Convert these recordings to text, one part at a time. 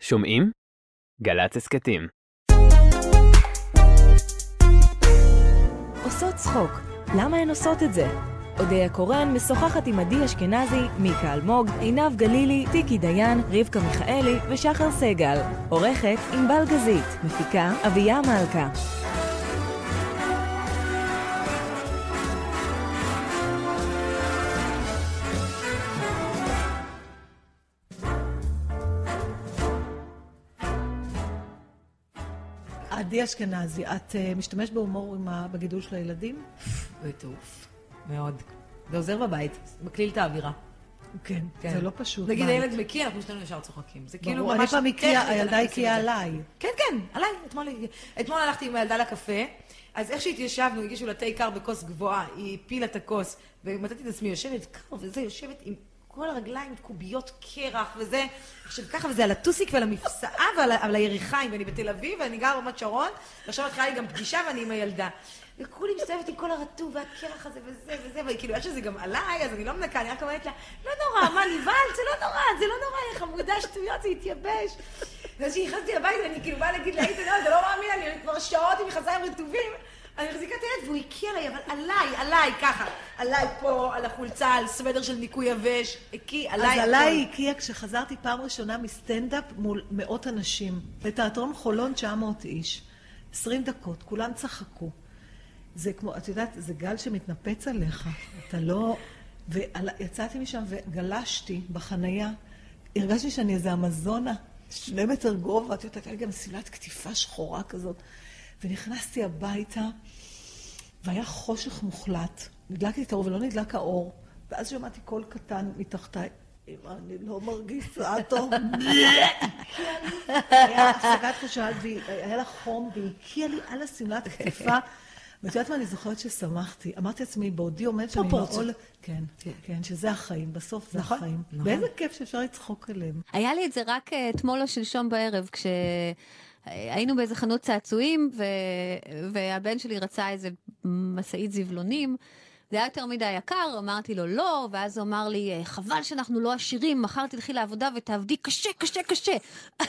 שומעים? גל"צ הסכתים. עושות צחוק, למה הן עושות את זה? אודיה קורן משוחחת עם עדי אשכנזי, מיקה אלמוג, עינב גלילי, טיקי דיין, רבקה מיכאלי ושחר סגל. עורכת ענבל גזית, מפיקה אביה מלכה. עדי אשכנזי, את uh, משתמשת בהומור. בגידול של הילדים? בטירוף. מאוד. זה עוזר בבית, מקליל את האווירה. כן, כן. זה לא פשוט. נגיד. הילד מקיא, אנחנו שנינו ישר צוחקים. זה כאילו ברור, אני ממש... פעם הקיא, טכנית, הילדה אנחנו עושים הקיא את זה. עליי. כן, כן, עליי. אתמול, אתמול הלכתי עם הילדה לקפה, אז איך שהתיישבנו, הגישו לה תה קר בכוס גבוהה, היא הפילה את הכוס, ומצאתי את עצמי יושבת קר וזה, יושבת עם כל הרגליים קוביות קרח וזה, עכשיו ככה, וזה על הטוסיק ועל המפסעה ועל ה- על היריחיים, ואני בתל אביב, ואני גרה ברמת שרון, ועכשיו מתחילה לי גם פגישה ואני עם הילדה. וכולי מסתובבת עם כל הרטוב והקרח הזה וזה וזה, וכאילו, איך שזה גם עליי, אז אני לא מנקה, אני רק אומרת לה, לא נורא, מה, נבהלת? זה לא נורא, זה לא נורא, היא חמודה שטויות, זה יתייבש. ואז כשנכנסתי הביתה, אני כאילו באה להגיד לאיתן, לא, זה לא מאמין, אני כבר שעות עם מכנסיים רטובים. אני מחזיקה את הילד והוא הקיא עליי, אבל עליי, עליי, ככה. עליי פה, על החולצה, על סוודר של ניקוי יבש, הקיא עליי. אז. עליי הקיא כשחזרתי פעם ראשונה מסטנדאפ מול מאות אנשים. בתיאטרון חולון 900 איש. 20 דקות, כולם צחקו. זה כמו, את יודעת, זה גל שמתנפץ עליך. אתה לא... ויצאתי משם וגלשתי בחנייה. הרגשתי שאני איזה אמזונה, שני מטר גובה, את יודעת, הייתה לי גם שמלת קטיפה שחורה כזאת. ונכנסתי הביתה, והיה חושך מוחלט. נדלקתי את האור ולא נדלק האור. ואז שמעתי קול קטן מתחתיי, אמא, אני לא מרגישה טוב. היה הפסקת חשמל, והיה לה חום, והיא הקיאה לי על השמלת הקטיפה. ואת יודעת מה, אני זוכרת ששמחתי. אמרתי לעצמי, בעודי עומד שאני פרופורציות. בעול... כן, כן, שזה החיים, בסוף זה נכון, החיים. נכון. ואיזה כיף שאפשר לצחוק עליהם. היה לי את זה רק אה, אתמול או שלשום בערב, כשהיינו באיזה חנות צעצועים, ו... והבן שלי רצה איזה משאית זבלונים. זה היה יותר מדי יקר, אמרתי לו לא, ואז הוא אמר לי, "אה, חבל שאנחנו לא עשירים, מחר תלכי לעבודה ותעבדי קשה, קשה, קשה.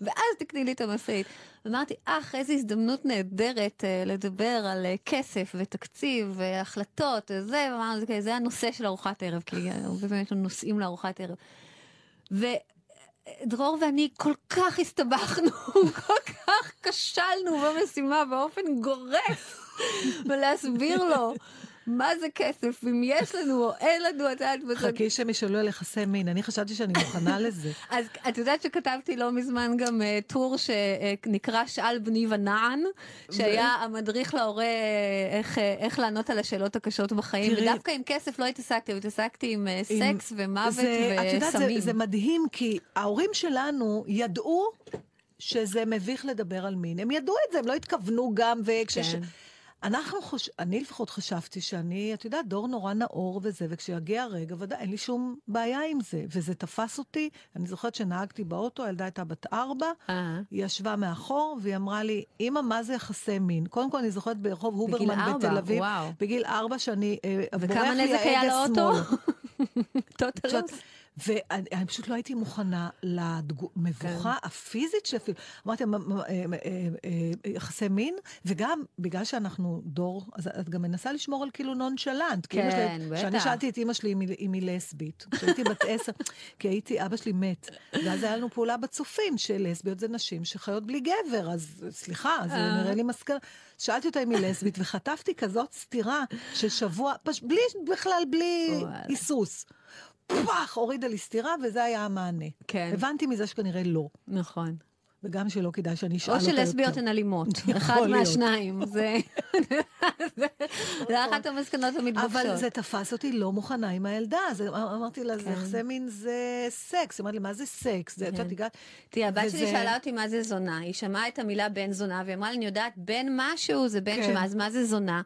ואז תקני לי את המשאית. אמרתי, אך, איזו הזדמנות נהדרת אה, לדבר על אה, כסף ותקציב והחלטות וזה, ואמרנו, "זה- זה הנושא של ארוחת ערב, כי הרבה פעמים יש לנו נושאים לארוחת ערב. ודרור ואני כל כך הסתבכנו, כל כך כשלנו במשימה באופן גורף, ולהסביר לו מה זה כסף, אם יש לנו או אין לנו, את יודעת, חכי שהם ישאלו על יחסי מין, אני חשבתי שאני מוכנה לזה. אז את יודעת שכתבתי לא מזמן גם uh, טור שנקרא שאל בני ונען, שהיה המדריך להורה אה, איך, אה, איך לענות על השאלות הקשות בחיים, תראי- ודווקא עם כסף לא התעסקתי, התעסקתי עם עם- סקס ומוות זה- את יודעת, זה, וסמים. זה מדהים, כי ההורים שלנו ידעו שזה מביך לדבר על מין. הם ידעו את זה, הם לא התכוונו גם, וכשש... כן. אנחנו חוש... אני לפחות חשבתי שאני, את יודעת, דור נורא נאור וזה, וכשיגיע הרגע, ודאי, אין לי שום בעיה עם זה. וזה תפס אותי, אני זוכרת שנהגתי באוטו, הילדה הייתה בת ארבע, אה. היא ישבה מאחור, והיא אמרה לי, אמא, מה זה יחסי מין? קודם כל, אני זוכרת ברחוב הוברמן בתל אביב, וואו. בגיל ארבע, שאני, אה, בורח וכמה נזק היה לאוטו? טוטלוס? ואני אני פשוט לא הייתי מוכנה למבוכה הפיזית שאפילו, אמרתי, "מה- מה- אה, אה, אה, יחסי מין, וגם בגלל שאנחנו דור, אז את גם מנסה לשמור על כאילו נונשלנט. כן, בטח. כשאני שאלתי את אימא שלי אם היא- היא לסבית, כשהייתי בת עשר, כי הייתי, אבא שלי מת, ואז היה לנו פעולה בצופים, שלסביות זה נשים שחיות בלי גבר, אז סליחה, זה אה. נראה לי מסקנה. שאלתי אותה אם היא לסבית, וחטפתי כזאת סטירה של שבוע, פש... בלי, בכלל בלי. היסוס. פח, הורידה לי סטירה, וזה היה המענה. כן. הבנתי מזה שכנראה לא, נכון. וגם שלא כדאי שאני אשאל או אותה יותר. שלסביות הן אלימות, אחד להיות. מהשניים, זה זה אחת המסקנות המתבקשות. אבל זה תפס אותי לא מוכנה עם הילדה, אז אמרתי לה, זה כן. יחסי מין זה סקס. היא אמרת לי, מה זה סקס? זה, הגעת... תראי, הבת שלי שאלה אותי מה זה זונה, היא שמעה את המילה בן זונה, והיא אמרה לי, אני יודעת, בן משהו זה בן כן. שמה, אז מה זה זונה?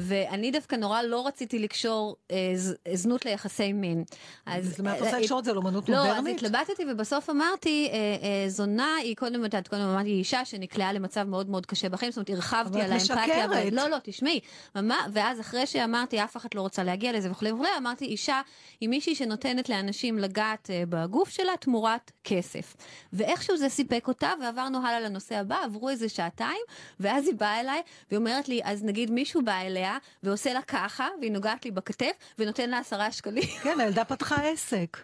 ואני דווקא נורא לא רציתי לקשור אה, ז- זנות ליחסי מין. אז... זאת אומרת, את אה, רוצה אה, לקשור את זה לאומנות לא, אז מודרנית? התלבטתי ובסוף אמרתי, אה, אה, זונה היא קודם, את קודם אמרתי, היא אישה שנקלעה למצב מאוד מאוד קשה בחיים, זאת אומרת, הרחבתי אבל על את האמפתיה. משקרת. ו- לא, לא, תשמעי. ואז אחרי שאמרתי, אף אחת לא רוצה להגיע לזה וכולי וכולי, אמרתי, אישה היא מישהי שנותנת לאנשים לגעת אה, בגוף שלה תמורת כסף. ואיכשהו זה סיפק אותה, ועברנו הלאה לנושא הבא, עברו איזה שעתיים, ואז היא באה אליי, והיא אומרת לי, אז נגיד מישהו בא אליה, ועושה לה ככה, והיא נוגעת לי בכתף, ונותן לה עשרה שקלים. כן, הילדה פתחה עסק.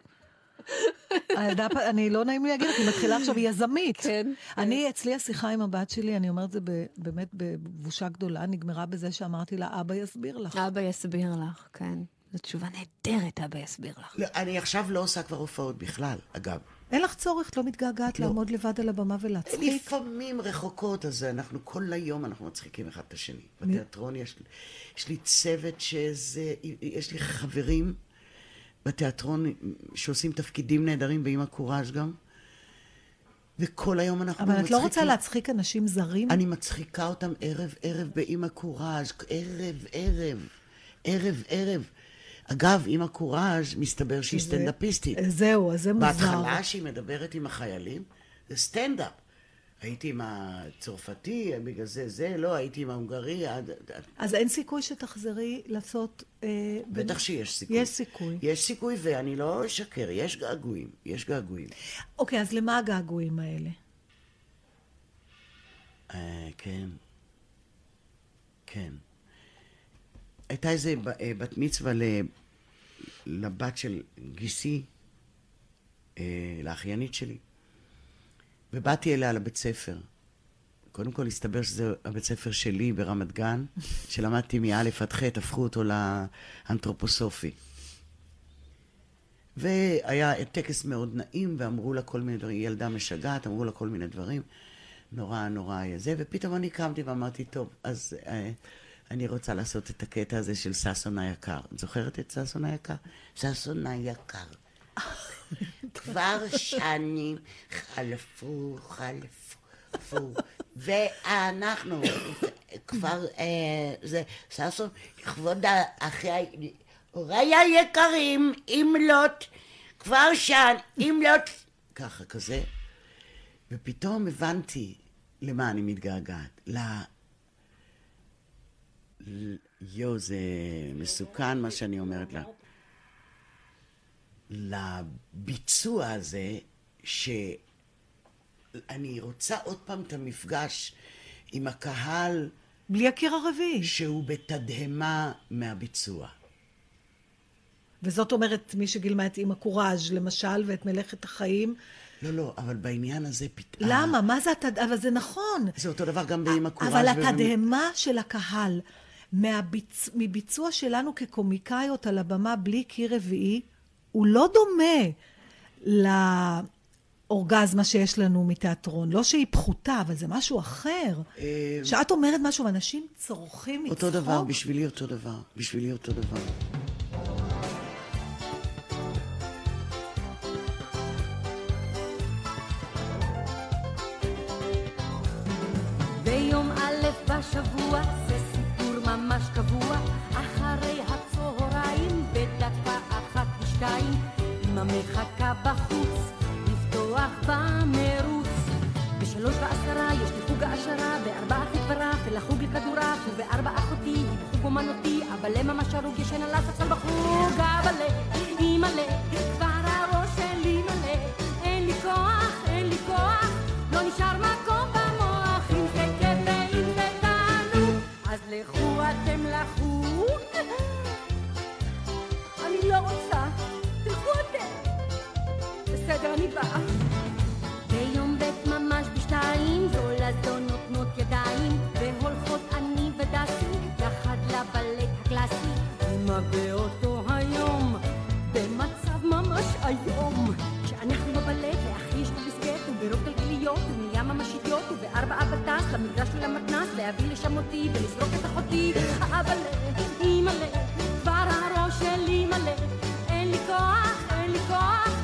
הילדה, אני לא נעים לי להגיד היא מתחילה עכשיו, היא יזמית. כן, אני, אצלי השיחה עם הבת שלי, אני אומרת זה ב- באמת בבושה גדולה, נגמרה בזה שאמרתי לה, אבא יסביר לך. אבא יסביר לך, כן. זו תשובה נהדרת, אבא יסביר לך. לא, אני עכשיו לא עושה כבר הופעות בכלל, אגב. אין לך צורך, את לא מתגעגעת לא. לעמוד לבד על הבמה ולהצחיק. לפעמים רחוקות, אז אנחנו כל היום אנחנו מצחיקים אחד את השני. בתיאטרון יש, יש לי צוות שזה, יש לי חברים בתיאטרון שעושים תפקידים נהדרים באמא קוראז' גם, וכל היום אנחנו אבל את מצחיקים. לא רוצה להצחיק אנשים זרים? אני מצחיקה אותם ערב ערב באמא קוראז', ערב ערב, ערב ערב. אגב, אמא קוראז' מסתבר שהיא שזה- סטנדאפיסטית. זהו, אז זה מוזר. בהתחלה שהיא מדברת עם החיילים, זה סטנדאפ. הייתי עם הצרפתי, בגלל זה זה, לא, הייתי עם ההונגרי, עד... עד- אז אין סיכוי שתחזרי לעשות... אה, בטח ב- שיש סיכוי. יש סיכוי. יש סיכוי, ואני לא אשקר, יש געגועים, יש געגועים. אוקיי, אז למה הגעגועים האלה? אה, כן. כן. הייתה איזה אה, בת מצווה ל- לבת של גיסי, אה, לאחיינית שלי, ובאתי אליה לבית ספר. קודם כל הסתבר שזה הבית ספר שלי ברמת גן, שלמדתי מא' עד ח', הפכו אותו לאנתרופוסופי. והיה טקס מאוד נעים, ואמרו לה כל מיני דברים, היא ילדה משגעת, אמרו לה כל מיני דברים, נורא נורא זה, ופתאום אני קמתי ואמרתי, טוב, אז אה, אני רוצה לעשות את הקטע הזה של ששון היקר. את זוכרת את ששון היקר? ששון היקר. כבר שנים חלפו, חלפו, ואנחנו כבר, אה, זה, ששון, לכבוד האחי, הוריי היקרים, אימלות, כבר שן, אימלות, ככה, כזה. ופתאום הבנתי למה אני מתגעגעת. יואו, זה מסוכן מה שאני אומרת לה. לביצוע הזה, שאני רוצה עוד פעם את המפגש עם הקהל בלי הקיר הרביעי. שהוא בתדהמה מהביצוע. וזאת אומרת, מי שגילמה את אימא קוראז' למשל, ואת מלאכת החיים. לא, לא, אבל בעניין הזה פתאום... למה? מה זה התד... אבל זה נכון. זה אותו דבר גם באמא קוראז' אבל ובמ- התדהמה של הקהל מהביצ... מביצוע שלנו כקומיקאיות על הבמה בלי קיר רביעי, הוא לא דומה לאורגזמה שיש לנו מתיאטרון. לא שהיא פחותה, אבל זה משהו אחר. שאת אומרת משהו ואנשים צורכים מצחוק. אותו דבר, בשבילי אותו דבר. בשבילי אותו דבר. ביום א' בשבוע ממש קבוע אחרי הצהריים בדקה אחת ושתיים אמא מחכה בחוץ לפתוח במרוץ. בשלוש ועשרה יש לי חוג העשרה בארבע אחי ורף ולחוג לכדורעף ובארבע אחותי בחוג אומנותי. אבל ממש הרוג ישן על הספסל בחוג אבאלה אימא'לה כבר בסדר אני באה ביום ב' ממש בשתיים זו לזו נותנות ידיים והולכות אני ודסי יחד לבלט הקלאסי. אמא באותו היום במצב ממש איום כשאנחנו בבלט לאחי יש דיסקט וברוב גלגליות ונהיה ממש אידיוט ובארבע אבא טס למגרש ולמתנ"ס להביא לשם אותי ולזרוק את אחותי. אבל אימא'לה כבר הראש שלי מלא. אין לי כוח אין לי כוח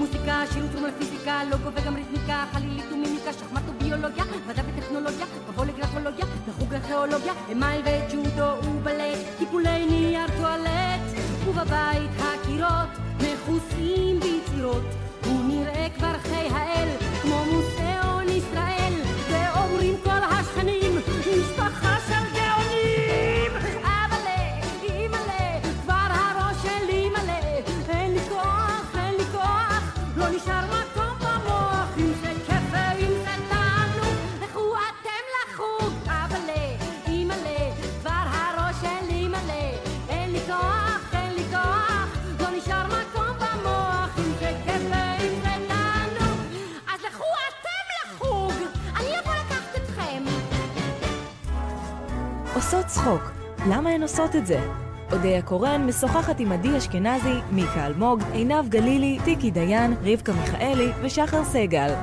טרום חליל ומוסיקה, שיר וטרום לפיזיקה, לוגו וגם ריתמיקה, חלילית ומימיקה, שחמט וביולוגיה, מדע וטכנולוגיה, מבוא לגרפולוגיה, וחוג ארכיאולוגיה, אמייל וג'ודו ובלט, טיפולי נייר טואלט, ובבית הקירות מכוסים ביצירות, הוא נראה כבר צחוק, למה הן עושות את זה? אודיה קורן משוחחת עם עדי אשכנזי, מיקה אלמוג, עינב גלילי, טיקי דיין, רבקה מיכאלי ושחר סגל.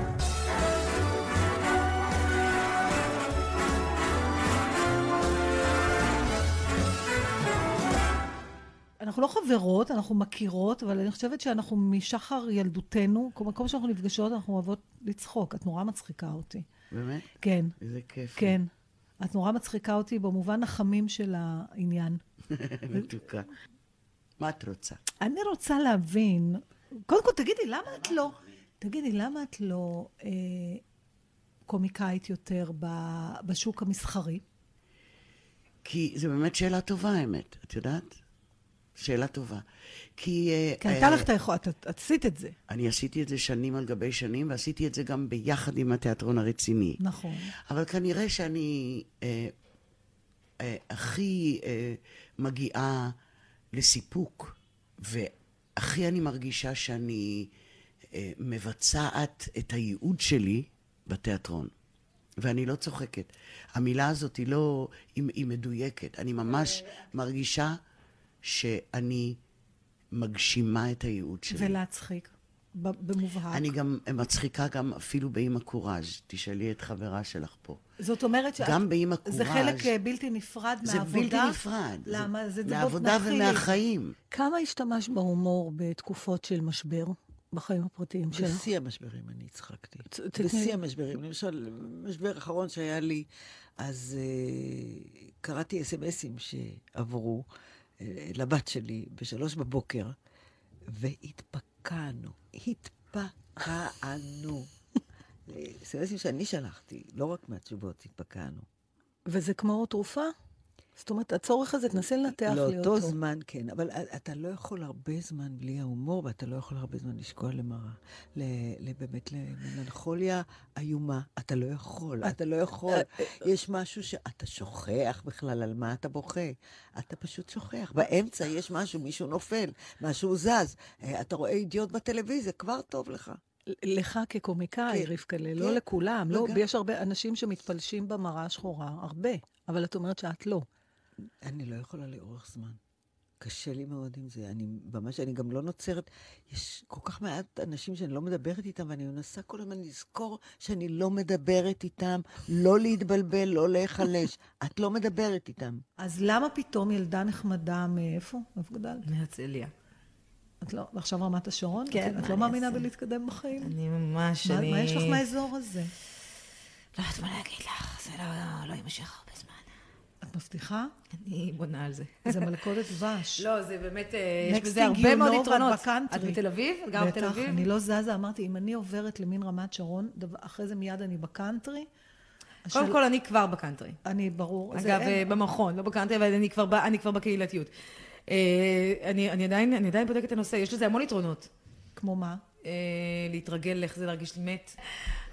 אנחנו לא חברות, אנחנו מכירות, אבל אני חושבת שאנחנו משחר ילדותנו, כל מקום שאנחנו נפגשות, אנחנו אוהבות לצחוק. את נורא מצחיקה אותי. באמת? כן, איזה כיף. כן. את נורא מצחיקה אותי במובן החמים של העניין. מתוקה. מה את רוצה? אני רוצה להבין, קודם כל, תגידי, למה את לא, תגידי, למה את לא אה, קומיקאית יותר ב- בשוק המסחרי? כי זו באמת שאלה טובה, האמת. את יודעת? שאלה טובה. כי... כי הייתה אה, לך את היכולת, את את עשית את זה. אני עשיתי את זה שנים על גבי שנים, ועשיתי את זה גם ביחד עם התיאטרון הרציני. נכון. אבל כנראה שאני אה, אה, הכי אה, מגיעה לסיפוק, והכי אני מרגישה שאני אה, מבצעת את הייעוד שלי בתיאטרון. ואני לא צוחקת. המילה הזאת היא לא, היא, היא מדויקת. אני ממש מרגישה שאני מגשימה את הייעוד שלי. ולהצחיק, במובהק. אני גם מצחיקה גם אפילו באמא קוראז', תשאלי את חברה שלך פה. זאת אומרת שאת... גם באמא זה קוראז'. חלק אה, בלתי נפרד זה מהעבודה. בלתי נפרד. למה? זה דבר מהעבודה מהחיל. ומהחיים. כמה השתמשת בהומור בתקופות של משבר בחיים הפרטיים שלך? בשיא המשברים אני הצחקתי. בשיא המשברים. למשל, משבר אחרון שהיה לי, אז uh, קראתי אס.אם.אסים שעברו uh, לבת שלי בשלוש בבוקר, והתפקענו. התפקענו. אס.אם.אסים שאני שלחתי, לא רק מהתשובות, התפקענו. וזה כמו תרופה? זאת אומרת, הצורך הזה, תנסה לנתח לי אותו. לאותו זמן, כן, אבל אתה לא יכול הרבה זמן בלי ההומור, ואתה לא יכול הרבה זמן לשקוע למראה. באמת למלנכוליה איומה. אתה לא יכול, אתה לא יכול. יש משהו שאתה שוכח בכלל על מה אתה בוכה. אתה פשוט שוכח. באמצע יש משהו, מישהו נופל, משהו זז. אה, אתה רואה אידיוט בטלוויזיה, כבר טוב לך. לך כקומיקאי, כן, רבקלה, כן, לא לכולם. לא, יש הרבה אנשים שמתפלשים במראה השחורה, הרבה. אבל את אומרת שאת לא. אני לא יכולה לאורך זמן. קשה לי מאוד עם זה. אני ממש, אני גם לא נוצרת. יש כל כך מעט אנשים שאני לא מדברת איתם, ואני מנסה כל הזמן לזכור שאני לא מדברת איתם, לא להתבלבל, לא להיחלש. את לא מדברת איתם. אז למה פתאום ילדה נחמדה מאיפה? איפה גדלת? מהרצליה. את לא, ועכשיו רמת השרון? כן, את מה לא מאמינה? בלהתקדם בחיים? אני ממש, מה אני... מה יש לך מהאזור הזה? לא יודעת מה להגיד לך, זה לא, לא יימשך הרבה זמן. מבטיחה? אני בונה על זה. זה מלכודת דבש. לא, זה באמת, אה, יש בזה הרבה מאוד יתרונות. את בתל אביב? גרה בתל בטח, אביב? אני לא זזה, אמרתי, אם אני עוברת למין רמת שרון, אחרי זה מיד אני בקאנטרי. קודם כל, אני כבר בקאנטרי. אני, ברור. אגב, אה, במכון, לא בקאנטרי, אבל אני כבר בקהילתיות. אה, אני אני עדיין אני עדיין בודקת את הנושא, יש לזה המון יתרונות. כמו מה? אה, להתרגל, איך זה להרגיש מת.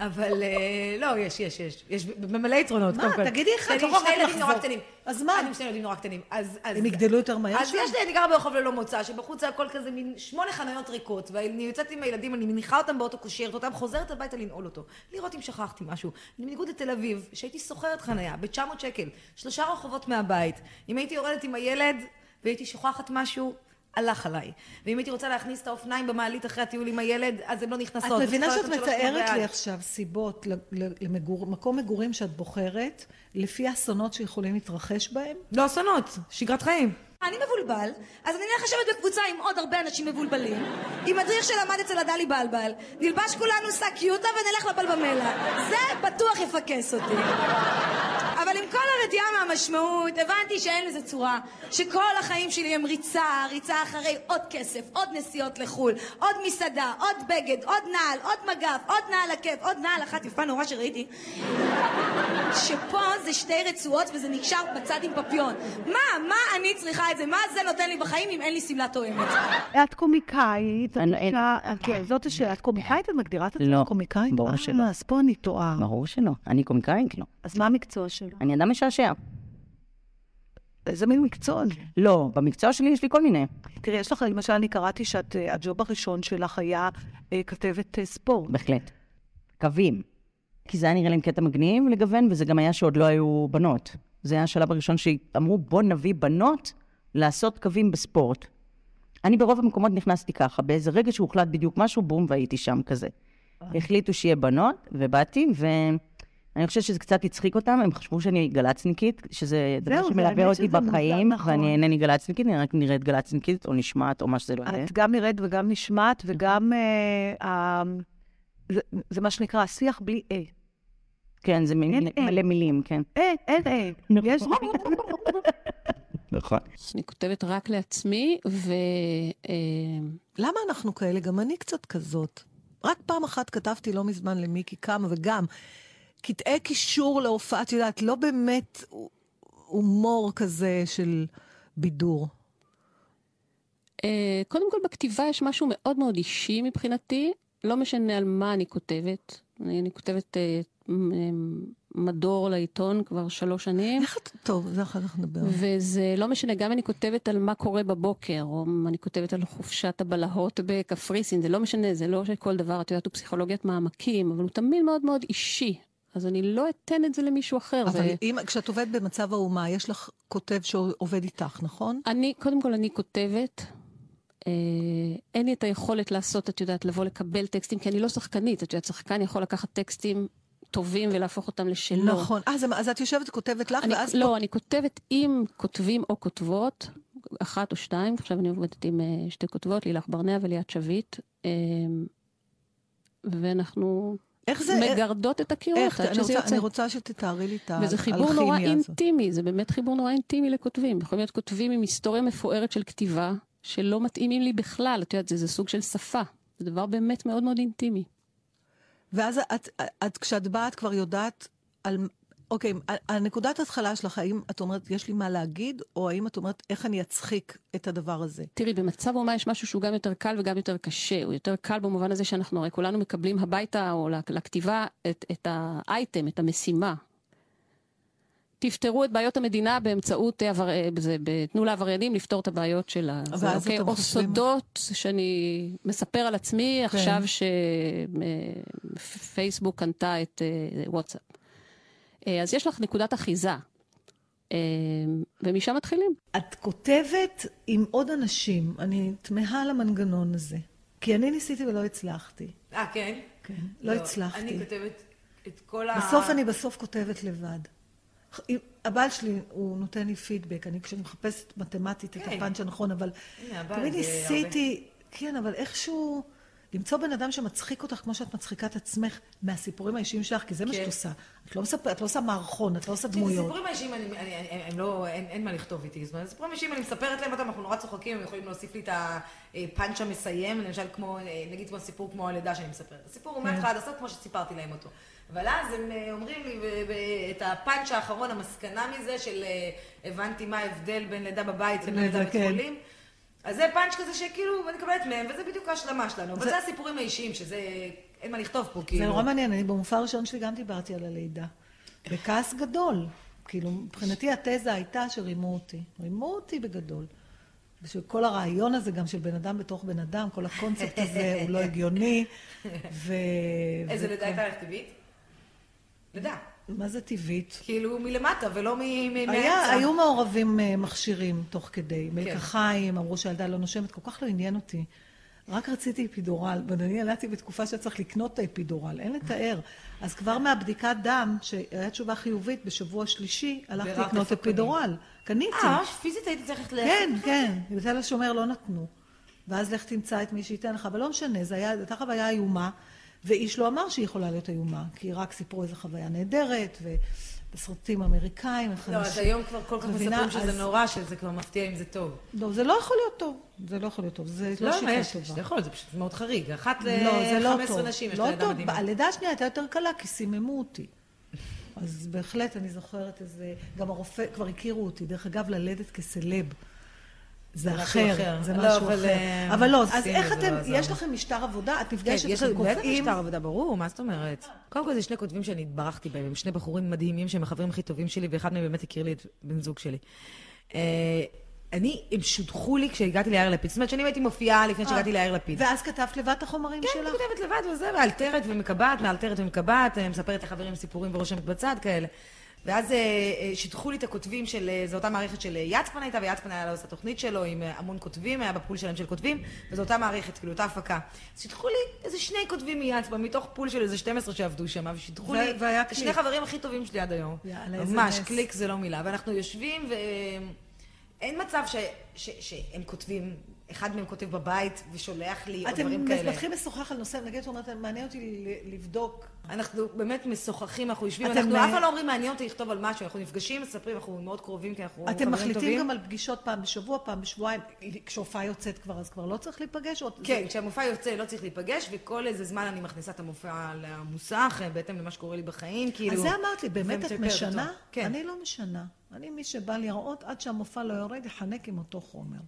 אבל אה, לא, יש, יש, יש. יש מלא יתרונות, מה? קודם כל. תגידי אחד, אני לא עם יכולה שני ילדים. נורא קטנים. אז מה? אני עם שני ילדים נורא קטנים. אז... אז- הם יגדלו יותר מהר אז שם? יש לי, אני גרה ברחוב ללא מוצא, שבחוץ זה הכל כזה מין שמונה חניות ריקות, ואני יוצאת עם הילדים, אני מניחה אותם באוטו, קושרת אותם, חוזרת הביתה לנעול אותו. לראות אם שכחתי משהו. אני בניגוד לתל אביב, שהייתי שוכרת חניה ב-900 שקל, שלושה רחובות מהבית. אם הייתי יורדת עם הילד והייתי שוכחת משהו, הלך עליי. ואם הייתי רוצה להכניס את האופניים במעלית אחרי הטיול עם הילד, אז הן לא נכנסות. את מבינה שאת מתארת. לי עכשיו סיבות למקום מגורים שאת בוחרת, לפי האסונות שיכולים להתרחש בהם? לא אסונות, שגרת חיים. אני מבולבל, אז אני אלך לשבת בקבוצה עם עוד הרבה אנשים מבולבלים, עם מדריך שלמד אצל הדלי בלבל, נלבש כולנו שק יוטה ונלך לבלבמלה. זה בטוח יפקס אותי. אבל עם כל הרתיעה מהמשמעות, הבנתי שאין לזה צורה. שכל החיים שלי הם ריצה, ריצה אחרי עוד כסף, עוד נסיעות לחו"ל, עוד מסעדה, עוד בגד, עוד נעל, עוד מגף, עוד נעל עקב, עוד נעל אחת יפה נורא שראיתי. שפה זה שתי רצועות וזה נקשר בצד עם פפיון. מה, מה אני צריכה את זה? מה זה נותן לי בחיים אם אין לי שמלה תואמת? את קומיקאית, כן, זאת השאלה. את קומיקאית? את מגדירה את עצמך לא, קומיקאית? ברור אה, שלא. אז פה אני טועה. ברור שלא. אני קומיקאית? לא. אז מה המקצוע שלו? אני אדם משעשע. איזה מין מקצוע? לא, במקצוע שלי יש לי כל מיני. תראי, יש לך, למשל, אני קראתי שהג'וב הראשון שלך היה אה, כתבת אה, ספורט. בהחלט. קווים. כי זה היה נראה להם קטע מגניב לגוון, וזה גם היה שעוד לא היו בנות. זה היה השלב הראשון שאמרו, בוא נביא בנות לעשות קווים בספורט. אני ברוב המקומות נכנסתי ככה, באיזה רגע שהוחלט בדיוק משהו, בום, והייתי שם כזה. החליטו שיהיה בנות, ובאתי, ואני חושבת שזה קצת הצחיק אותם, הם חשבו שאני גל"צניקית, שזה דבר שמלווה אותי בחיים, נכון. ואני אינני גל"צניקית, אני רק נראית גל"צניקית, או נשמעת, או מה שזה לא יהיה. את גם נראית וגם נשמעת, וגם... אה, אה, זה- זה מה שנקרא השיח בלי אה. כן, זה. מלא מילים, כן. אה, אין אה. יש... נכון. אני כותבת רק לעצמי, ו... אה, למה אנחנו כאלה? גם אני קצת כזאת. רק פעם אחת כתבתי לא מזמן למיקי כמה, וגם קטעי קישור להופעה, את יודעת, לא באמת הומור כזה של בידור. אה, קודם כל, בכתיבה יש משהו מאוד מאוד אישי מבחינתי. לא משנה על מה אני כותבת. אני, אני כותבת אה, מדור לעיתון כבר שלוש שנים. איך את... טוב, זה אחר כך נדבר. וזה לא משנה, גם אני כותבת על מה קורה בבוקר, או אני כותבת על חופשת הבלהות בקפריסין, זה לא משנה, זה לא שכל דבר, את יודעת, הוא פסיכולוגיית מעמקים, אבל הוא תמיד מאוד מאוד אישי. אז אני לא אתן את זה למישהו אחר. אבל ו... אם, כשאת עובדת במצב האומה, יש לך כותב שעובד איתך, נכון? אני, קודם כל, אני כותבת. אה, אין לי את היכולת לעשות, את יודעת, לבוא לקבל טקסטים, כי אני לא שחקנית. את יודעת, שחקן יכול לקחת טקסטים טובים ולהפוך אותם לשלו. נכון. אה, אז, אז את יושבת וכותבת לך, אני, ואז... לא, אני כותבת עם כותבים או כותבות, אחת או שתיים, עכשיו אני עובדת עם אה, שתי כותבות, לילך ברנע וליאת שביט, אה, ואנחנו איך זה... מגרדות את הקירות איך? עד אני רוצה, יוצא. אני רוצה שתתארי לי את האלכימיה וזה הזאת. חיבור נורא אינטימי, זה באמת חיבור נורא אינטימי לכותבים. יכולים להיות כותבים עם היסטוריה מפוארת של כתיבה, שלא מתאימים לי בכלל, את יודעת, זה, זה סוג של שפה. זה דבר באמת מאוד מאוד אינטימי. ואז את, את, את, כשאת באה, את כבר יודעת על... אוקיי, הנקודת התחלה שלך, האם את אומרת, יש לי מה להגיד, או האם את אומרת, איך אני אצחיק את הדבר הזה? תראי, במצב אומה יש משהו שהוא גם יותר קל וגם יותר קשה. הוא יותר קל במובן הזה שאנחנו הרי כולנו מקבלים הביתה או לכ- לכתיבה את, את האייטם, את המשימה. תפתרו את בעיות המדינה באמצעות, אה, עבר... אה, זה, ב- תנו לעבריינים לפתור את הבעיות של ה... זה, אוקיי? או חושבים- סודות שאני מספר על עצמי כן. עכשיו שפייסבוק קנתה את אה, וואטסאפ. אה, אז יש לך נקודת אחיזה, אה, ומשם מתחילים. את כותבת עם עוד אנשים, אני תמהה על המנגנון הזה. כי אני ניסיתי ולא הצלחתי. אה, כן? כן, לא הצלחתי. אני כותבת את כל ה... בסוף אני בסוף כותבת לבד. הבעל שלי, הוא נותן לי פידבק, אני כשאני מחפשת מתמטית את כן. הפאנץ' הנכון, אבל תמיד ניסיתי, כן, אבל איכשהו למצוא בן אדם שמצחיק אותך כמו שאת מצחיקה את עצמך מהסיפורים האישיים שלך, כי זה מה כן. שאת עושה. את לא מספר- את לא עושה מערכון, את לא עושה דמויות. סיפורים האישיים, אני- אני- אני- הם לא, אין אין מה לכתוב איתי. זאת אומרת, סיפורים אישיים, אני מספרת להם אותם, אנחנו נורא צוחקים, הם יכולים להוסיף לי את הפאנץ' המסיים, למשל כמו, אה, נגיד כמו סיפור כמו הלידה שאני מספרת. הסיפור הוא כן. מההתחלה עד הסוף כמו שסיפרתי להם אותו. אבל אז הם אה, אומרים לי את הפאנץ' האחרון, המסקנה מזה של אה, הבנתי מה ההבדל בין לידה בבית לבין לידה בבית כן. אז זה פאנץ' כזה שכאילו אני מקבלת מהם, וזה בדיוק ההשלמה שלנו. אבל זה- זה הסיפורים האישיים, שזה, אין מה לכתוב פה, זה כאילו. נורא מעניין, אני במופע הראשון שלי גם דיברתי על הלידה. בכעס גדול. כאילו, מבחינתי התזה הייתה שרימו אותי. רימו אותי בגדול. ושכל הרעיון הזה גם של בן אדם בתוך בן אדם, כל הקונספט הזה הוא לא הגיוני. ו... איזה לידה הייתה לך טבעית? לידה. מה זה טבעית? כאילו מלמטה ולא מהאמצע. היו מעורבים אה, מכשירים תוך כדי. מלקחיים, אמרו שהילדה לא נושמת, כל כך לא עניין אותי. רק רציתי אפידורל, ואני ילדתי בתקופה שצריך לקנות את האפידורל, אין לתאר. אז כבר מהבדיקת דם, שהייתה תשובה חיובית בשבוע שלישי, הלכתי לקנות. אפידורל. קניתי. אה, ממש פיזית הייתי צריכת ל... כן, כן. בתל השומר לא נתנו. ואז לך תמצא את מי שייתן לך, אבל לא משנה, זו הייתה חוויה איומה, ואיש לא אמר שהיא יכולה להיות איומה, כי רק סיפרו איזו חוויה נהדרת, ובסרטים אמריקאים, איך לא, אז היום כבר כל כך? מספרים שזה נורא, שזה כבר מפתיע אם זה טוב. לא, זה לא יכול להיות טוב. זה לא יכול להיות טוב. זה לא לא, שיטה טובה. זה יכול, זה פשוט מאוד חריג. אחת לא, זה לא ל-15 טוב. נשים יש לא לידה טוב. מדהימה. הלידה השנייה הייתה יותר קלה, כי סיממו אותי. אז בהחלט אני זוכרת איזה... גם הרופא, כבר הכירו אותי. דרך אגב, ללדת כסלב. זה אחר, אחר. זה לא, משהו אבל, אחר. אה, אבל לא, אז איך אתם, לא. יש לכם משטר עבודה? את כן, נפגשת, יש אתם בטח קובעים? משטר עבודה, ברור, מה זאת אומרת? קודם כל זה שני כותבים שאני התברכתי בהם, הם שני בחורים מדהימים שהם החברים הכי טובים שלי, ואחד מהם באמת הכיר לי את בן זוג שלי. אה, אני, הם שודחו לי כשהגעתי ליאיר לפיד. זאת אומרת שאני הייתי מופיעה לפני שהגעתי ליאיר לפיד. ואז כתבת לבד את החומרים כן, שלך? אני כותבת לבד וזה, מאלתרת ומקבעת, מאלתרת ומקבעת, אה, מספרת לחברים סיפורים ורושמת בצד כאלה. ואז אה, אה, שידכו לי את הכותבים של, אה, זו אותה מערכת של יצפאן הייתה, ויצפאן היה לו את התוכנית שלו עם המון כותבים, היה ב pool שלהם של כותבים, וזו אותה מערכת, כאילו, אותה הפקה. אז שידכו לי איזה שני כותבים מיצפאן, מתוך pool של איזה 12 שעבדו שם, ושידכו ו- לי והיה שני. חברים הכי טובים שלי עד היום. יאללה, איזה ממש. קליק זה לא מילה. ואנחנו יושבים ו... אין מצב ש, ש, שהם כותבים, אחד מהם כותב בבית ושולח לי, או אתם דברים כאלה. מתחילים לשוחח על נושא, נגיד, אומרת, מעניין אותי לבדוק. אנחנו באמת משוחחים, אנחנו יושבים, אתם, אנחנו אה, אף פעם לא אומרים מעניין אותי לכתוב על משהו, אנחנו נפגשים, מספרים, אנחנו מאוד קרובים, כי אנחנו אתם חברים מחליטים טובים. גם על פגישות פעם בשבוע, פעם בשבועיים. כשהופעה יוצאת כבר, אז כבר לא צריך להיפגש? כן, כשהמופע יוצא לא צריך להיפגש, וכל איזה זמן אני מכניסה את המופע למוסך, אה, בהתאם למה שקורה לי בחיים, כאילו... אז זה אמרת לי, באמת את. משנה? כן. אני לא משנה. אני, מי שבא לראות, עד שהמופע לא יורד, יחנק עם אותו חומר.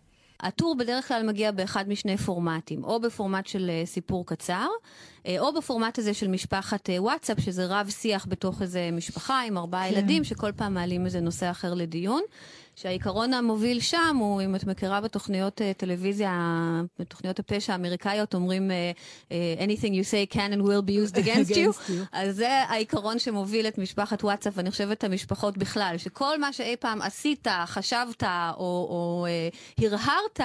הטור בדרך כלל מגיע באחד משני פורמטים, או בפורמט של אה, סיפור קצר, אה, או בפורמט הזה של משפחת אה, וואטסאפ, שזה רב שיח בתוך איזה משפחה עם ארבעה כן. ילדים, שכל פעם מעלים איזה נושא אחר לדיון. שהעיקרון המוביל שם הוא, אם את מכירה בתוכניות אה, טלוויזיה, בתוכניות הפשע האמריקאיות, אומרים אה, אה, anything you say can and will be used against you. אז זה העיקרון שמוביל את משפחת וואטסאפ, ואני חושבת המשפחות בכלל, שכל מה שאי פעם עשית, חשבת או, או הרהרת,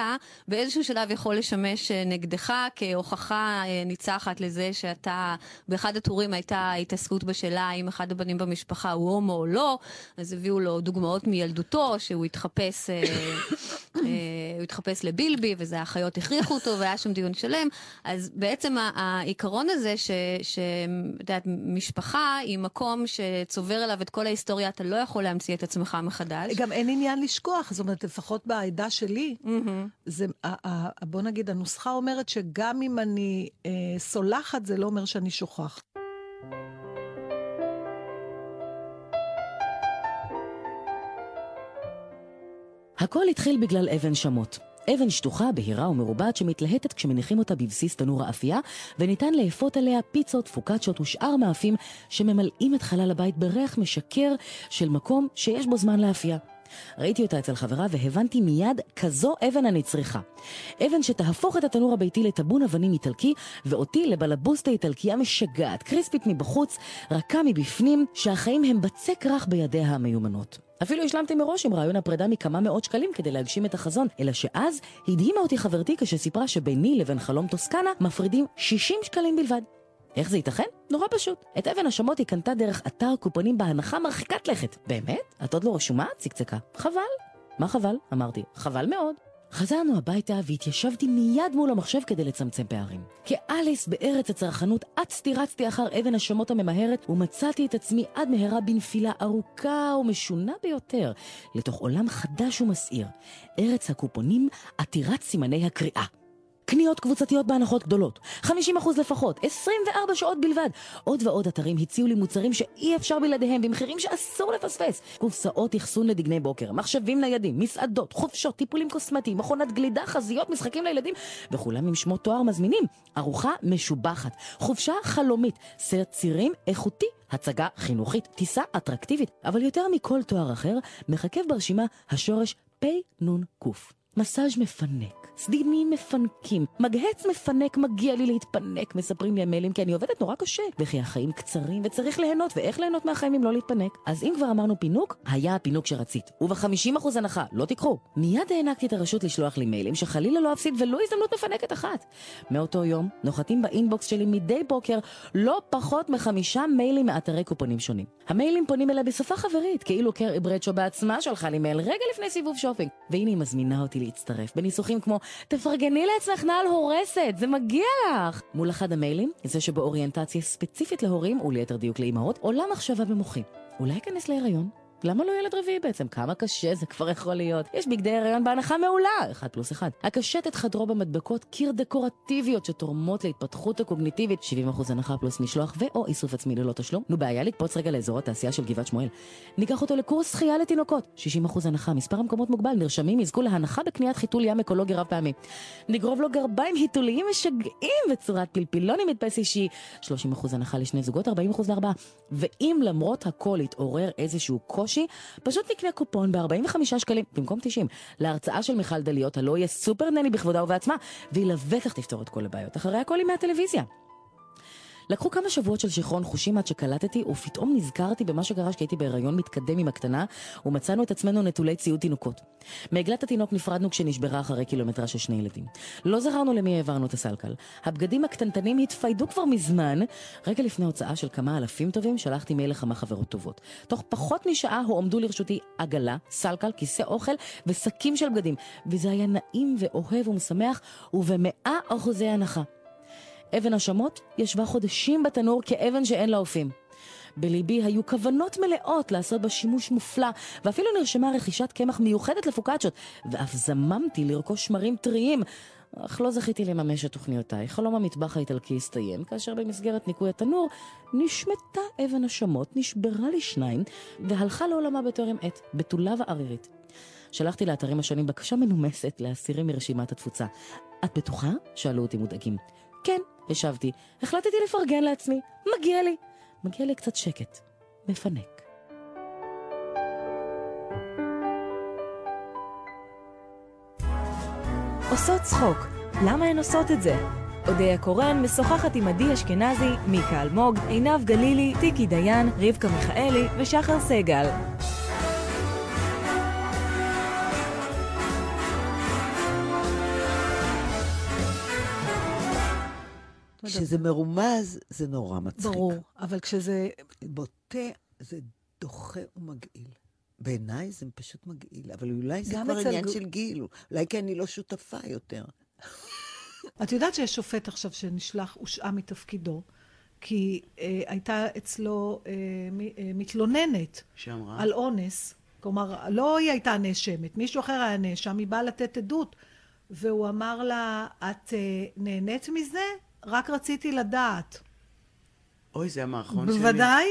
באיזשהו שלב יכול לשמש נגדך כהוכחה ניצחת לזה שאתה, באחד הטורים הייתה התעסקות בשאלה אם אחד הבנים במשפחה הוא הומו או לא, אז הביאו לו דוגמאות מילדותו, שהוא התחפש, אה, אה, הוא התחפש לבילבי, וזה האחיות הכריחו אותו, והיה שם דיון שלם. אז בעצם העיקרון הזה, ש- ש- את יודעת, משפחה היא מקום שצובר אליו את כל ההיסטוריה, אתה לא יכול להמציא את עצמך מחדש. גם אין עניין לשכוח, זאת אומרת, לפחות בעדה שלי, זה, ה- ה- בוא נגיד, הנוסחה אומרת שגם אם אני אה, סולחת, זה לא אומר שאני שוכחת. הכל התחיל בגלל אבן שמות. אבן שטוחה, בהירה ומרובעת שמתלהטת כשמניחים אותה בבסיס תנור האפייה, וניתן לאפות עליה פיצות, פוקצ'ות ושאר מאפים שממלאים את חלל הבית בריח משקר של מקום שיש בו זמן לאפייה. ראיתי אותה אצל חברה והבנתי מיד כזו אבן אני צריכה. אבן שתהפוך את התנור הביתי לטבון אבנים איטלקי, ואותי לבלבוסטה איטלקייה משגעת, קריספית מבחוץ, רכה מבפנים, שהחיים הם בצק רך בידיה המיומנות. אפילו השלמתי מראש עם רעיון הפרידה מכמה מאות שקלים כדי להגשים את החזון, אלא שאז הדהימה אותי חברתי כשסיפרה שביני לבין חלום טוסקנה מפרידים 60 שקלים בלבד. איך זה ייתכן? נורא פשוט. את אבן השמות היא קנתה דרך אתר קופונים בהנחה מרחיקת לכת. באמת? את עוד לא רשומה? צקצקה. חבל. מה חבל? אמרתי. חבל מאוד. חזרנו הביתה והתיישבתי מיד מול המחשב כדי לצמצם פערים. כאליס בארץ הצרכנות אצתי רצתי אחר אבן השמות הממהרת ומצאתי את עצמי עד מהרה בנפילה ארוכה ומשונה ביותר לתוך עולם חדש ומסעיר. ארץ הקופונים עתירת סימני הקריאה. קניות קבוצתיות בהנחות גדולות, 50% לפחות, 24 שעות בלבד. עוד ועוד אתרים הציעו לי מוצרים שאי אפשר בלעדיהם במחירים שאסור לפספס. קופסאות אחסון לדגני בוקר, מחשבים ניידים, מסעדות, חופשות, טיפולים קוסמטיים, מכונת גלידה, חזיות, משחקים לילדים, וכולם עם שמות תואר מזמינים. ארוחה משובחת, חופשה חלומית, סרט צירים איכותי. הצגה חינוכית, טיסה אטרקטיבית, אבל יותר מכל תואר אחר, מחכב ברשימה השורש פ"נ"ק. מסאז' מפנק, סדינים מפנקים, מגהץ מפנק, מגיע לי להתפנק, מספרים לי המיילים כי אני עובדת נורא קשה, וכי החיים קצרים וצריך ליהנות, ואיך ליהנות מהחיים אם לא להתפנק? אז אם כבר אמרנו פינוק, היה הפינוק שרצית, וב-50% הנחה, לא תיקחו. מיד הענקתי את הרשות לשלוח לי מיילים שחלילה לא אפסיד ולו הזדמנות מפנקת אחת. מאותו יום נוחתים ב inbox שלי מדי בוקר לא פחות מחמישה מיילים מאתרי קופונים שונים. המיילים פונים אליי בשפה חברית, כאילו קארי ברדשו בעצמה שלחה לי מייל רגע לפני סיבוב שופינג. והנה היא מזמינה אותי להצטרף, בניסוחים כמו, תפרגני לעצמך נעל הורסת, זה מגיע לך! מול אחד המיילים, זה שבאוריינטציה ספציפית להורים, וליתר דיוק לאימהות, עולה מחשבה במוחי. אולי אכנס להיריון? למה לא ילד רביעי בעצם? כמה קשה זה כבר יכול להיות. יש בגדי הריון בהנחה מעולה, אחד פלוס אחד. הקשט את חדרו במדבקות קיר דקורטיביות שתורמות להתפתחות הקוגניטיבית, 70% הנחה פלוס משלוח ו/או איסוף עצמי ללא תשלום. נו, בעיה לקפוץ רגע לאזור התעשייה של גבעת שמואל. ניקח אותו לקורס שחייה לתינוקות, 60% הנחה, מספר המקומות מוגבל, נרשמים יזכו להנחה בקניית חיתול ים אקולוגי רב פעמי. נגרוב לו גרביים היתוליים משגעים בצורת פלפילונים מדפס אישי, 30% הנחה לשני זוגות, 40% לארבעה. ואם למרות הכל יתעורר איזשהו קושי, פשוט נקנה קופון ב-45 שקלים, במקום 90, להרצאה של מיכל דליות, הלא סופר נני בכבודה ובעצמה, והיא לבטח תפתור את כל הבעיות. אחרי הכל היא מהטלוויזיה. לקחו כמה שבועות של שיכרון חושים עד שקלטתי, ופתאום נזכרתי במה שקרה כשהייתי בהיריון מתקדם עם הקטנה, ומצאנו את עצמנו נטולי ציוד תינוקות. מעגלת התינוק נפרדנו כשנשברה אחרי קילומטרה של שני ילדים. לא זכרנו למי העברנו את הסלקל. הבגדים הקטנטנים התפיידו כבר מזמן. רגע לפני הוצאה של כמה אלפים טובים, שלחתי מייל לכמה חברות טובות. תוך פחות משעה הועמדו לרשותי עגלה, סלקל, כיסא אוכל ושקים של בגדים. וזה היה נעים ואוהב ומשמח, ובמאה אחוזי הנחה. אבן השמות ישבה חודשים בתנור כאבן שאין לה אופים. בליבי היו כוונות מלאות לעשות בה שימוש מופלא, ואפילו נרשמה רכישת קמח מיוחדת לפוקאצ'ות, ואף זממתי לרכוש שמרים טריים. אך לא זכיתי לממש את תוכניותיי. חלום המטבח האיטלקי הסתיים, כאשר במסגרת ניקוי התנור נשמטה אבן השמות, נשברה לשניים, והלכה לעולמה בטרם עת, בתולה וערירית. שלחתי לאתרים השונים בקשה מנומסת להסירים מרשימת התפוצה. את בטוחה? שאלו אותי מודאגים. כן, השבתי. החלטתי לפרגן לעצמי. מגיע לי. מגיע לי קצת שקט. מפנק. עושות צחוק, למה הן עושות את זה? אודיה קורן משוחחת עם עדי אשכנזי, מיקה אלמוג, עינב גלילי, טיקי דיין, רבקה מיכאלי ושחר סגל. כשזה מרומז, זה נורא מצחיק. ברור, אבל כשזה... בוטה, זה דוחה ומגעיל. בעיניי זה פשוט מגעיל, אבל אולי זה כבר עניין גו- של גיל, אולי כי אני לא שותפה יותר. את יודעת שיש שופט עכשיו שנשלח, הושעה מתפקידו, כי אה, הייתה אצלו אה, מ, אה, מתלוננת שאמרה? על אונס. כלומר, לא היא הייתה נאשמת, מישהו אחר היה נאשם, היא באה לתת עדות. והוא אמר לה, את אה, נהנית מזה? רק רציתי לדעת. אוי, זה המערכון שלי. בוודאי.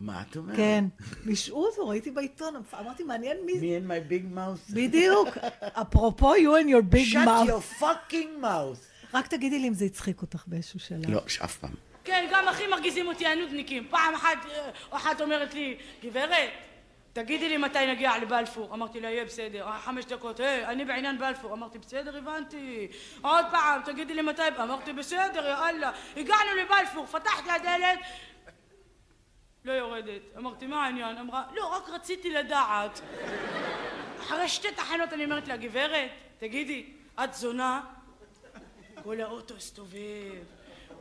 מה את אומרת? כן. בישעו אותו, ראיתי בעיתון, אמרתי, מעניין מי. Me and my big mouth. בדיוק. אפרופו, you and your big Shut mouth. your fucking mouth. רק תגידי לי אם זה הצחיק אותך באיזשהו שלב. לא, אף פעם. כן, גם הכי מרגיזים אותי הנודניקים. פעם אחת, אה, אחת אומרת לי, גברת, תגידי לי מתי נגיע לבלפור. אמרתי לה, יהיה בסדר. אה, חמש דקות, היי, אני בעניין בלפור. אמרתי, בסדר, הבנתי. עוד פעם, תגידי לי מתי... אמרתי, בסדר, יא אללה. הגענו לבלפור, פתחתי הדלת, לא יורדת. אמרתי, מה העניין? אמרה, לא, רק רציתי לדעת. אחרי שתי תחנות אני אומרת לה, גברת, תגידי, את זונה? כל האוטו הסתובב,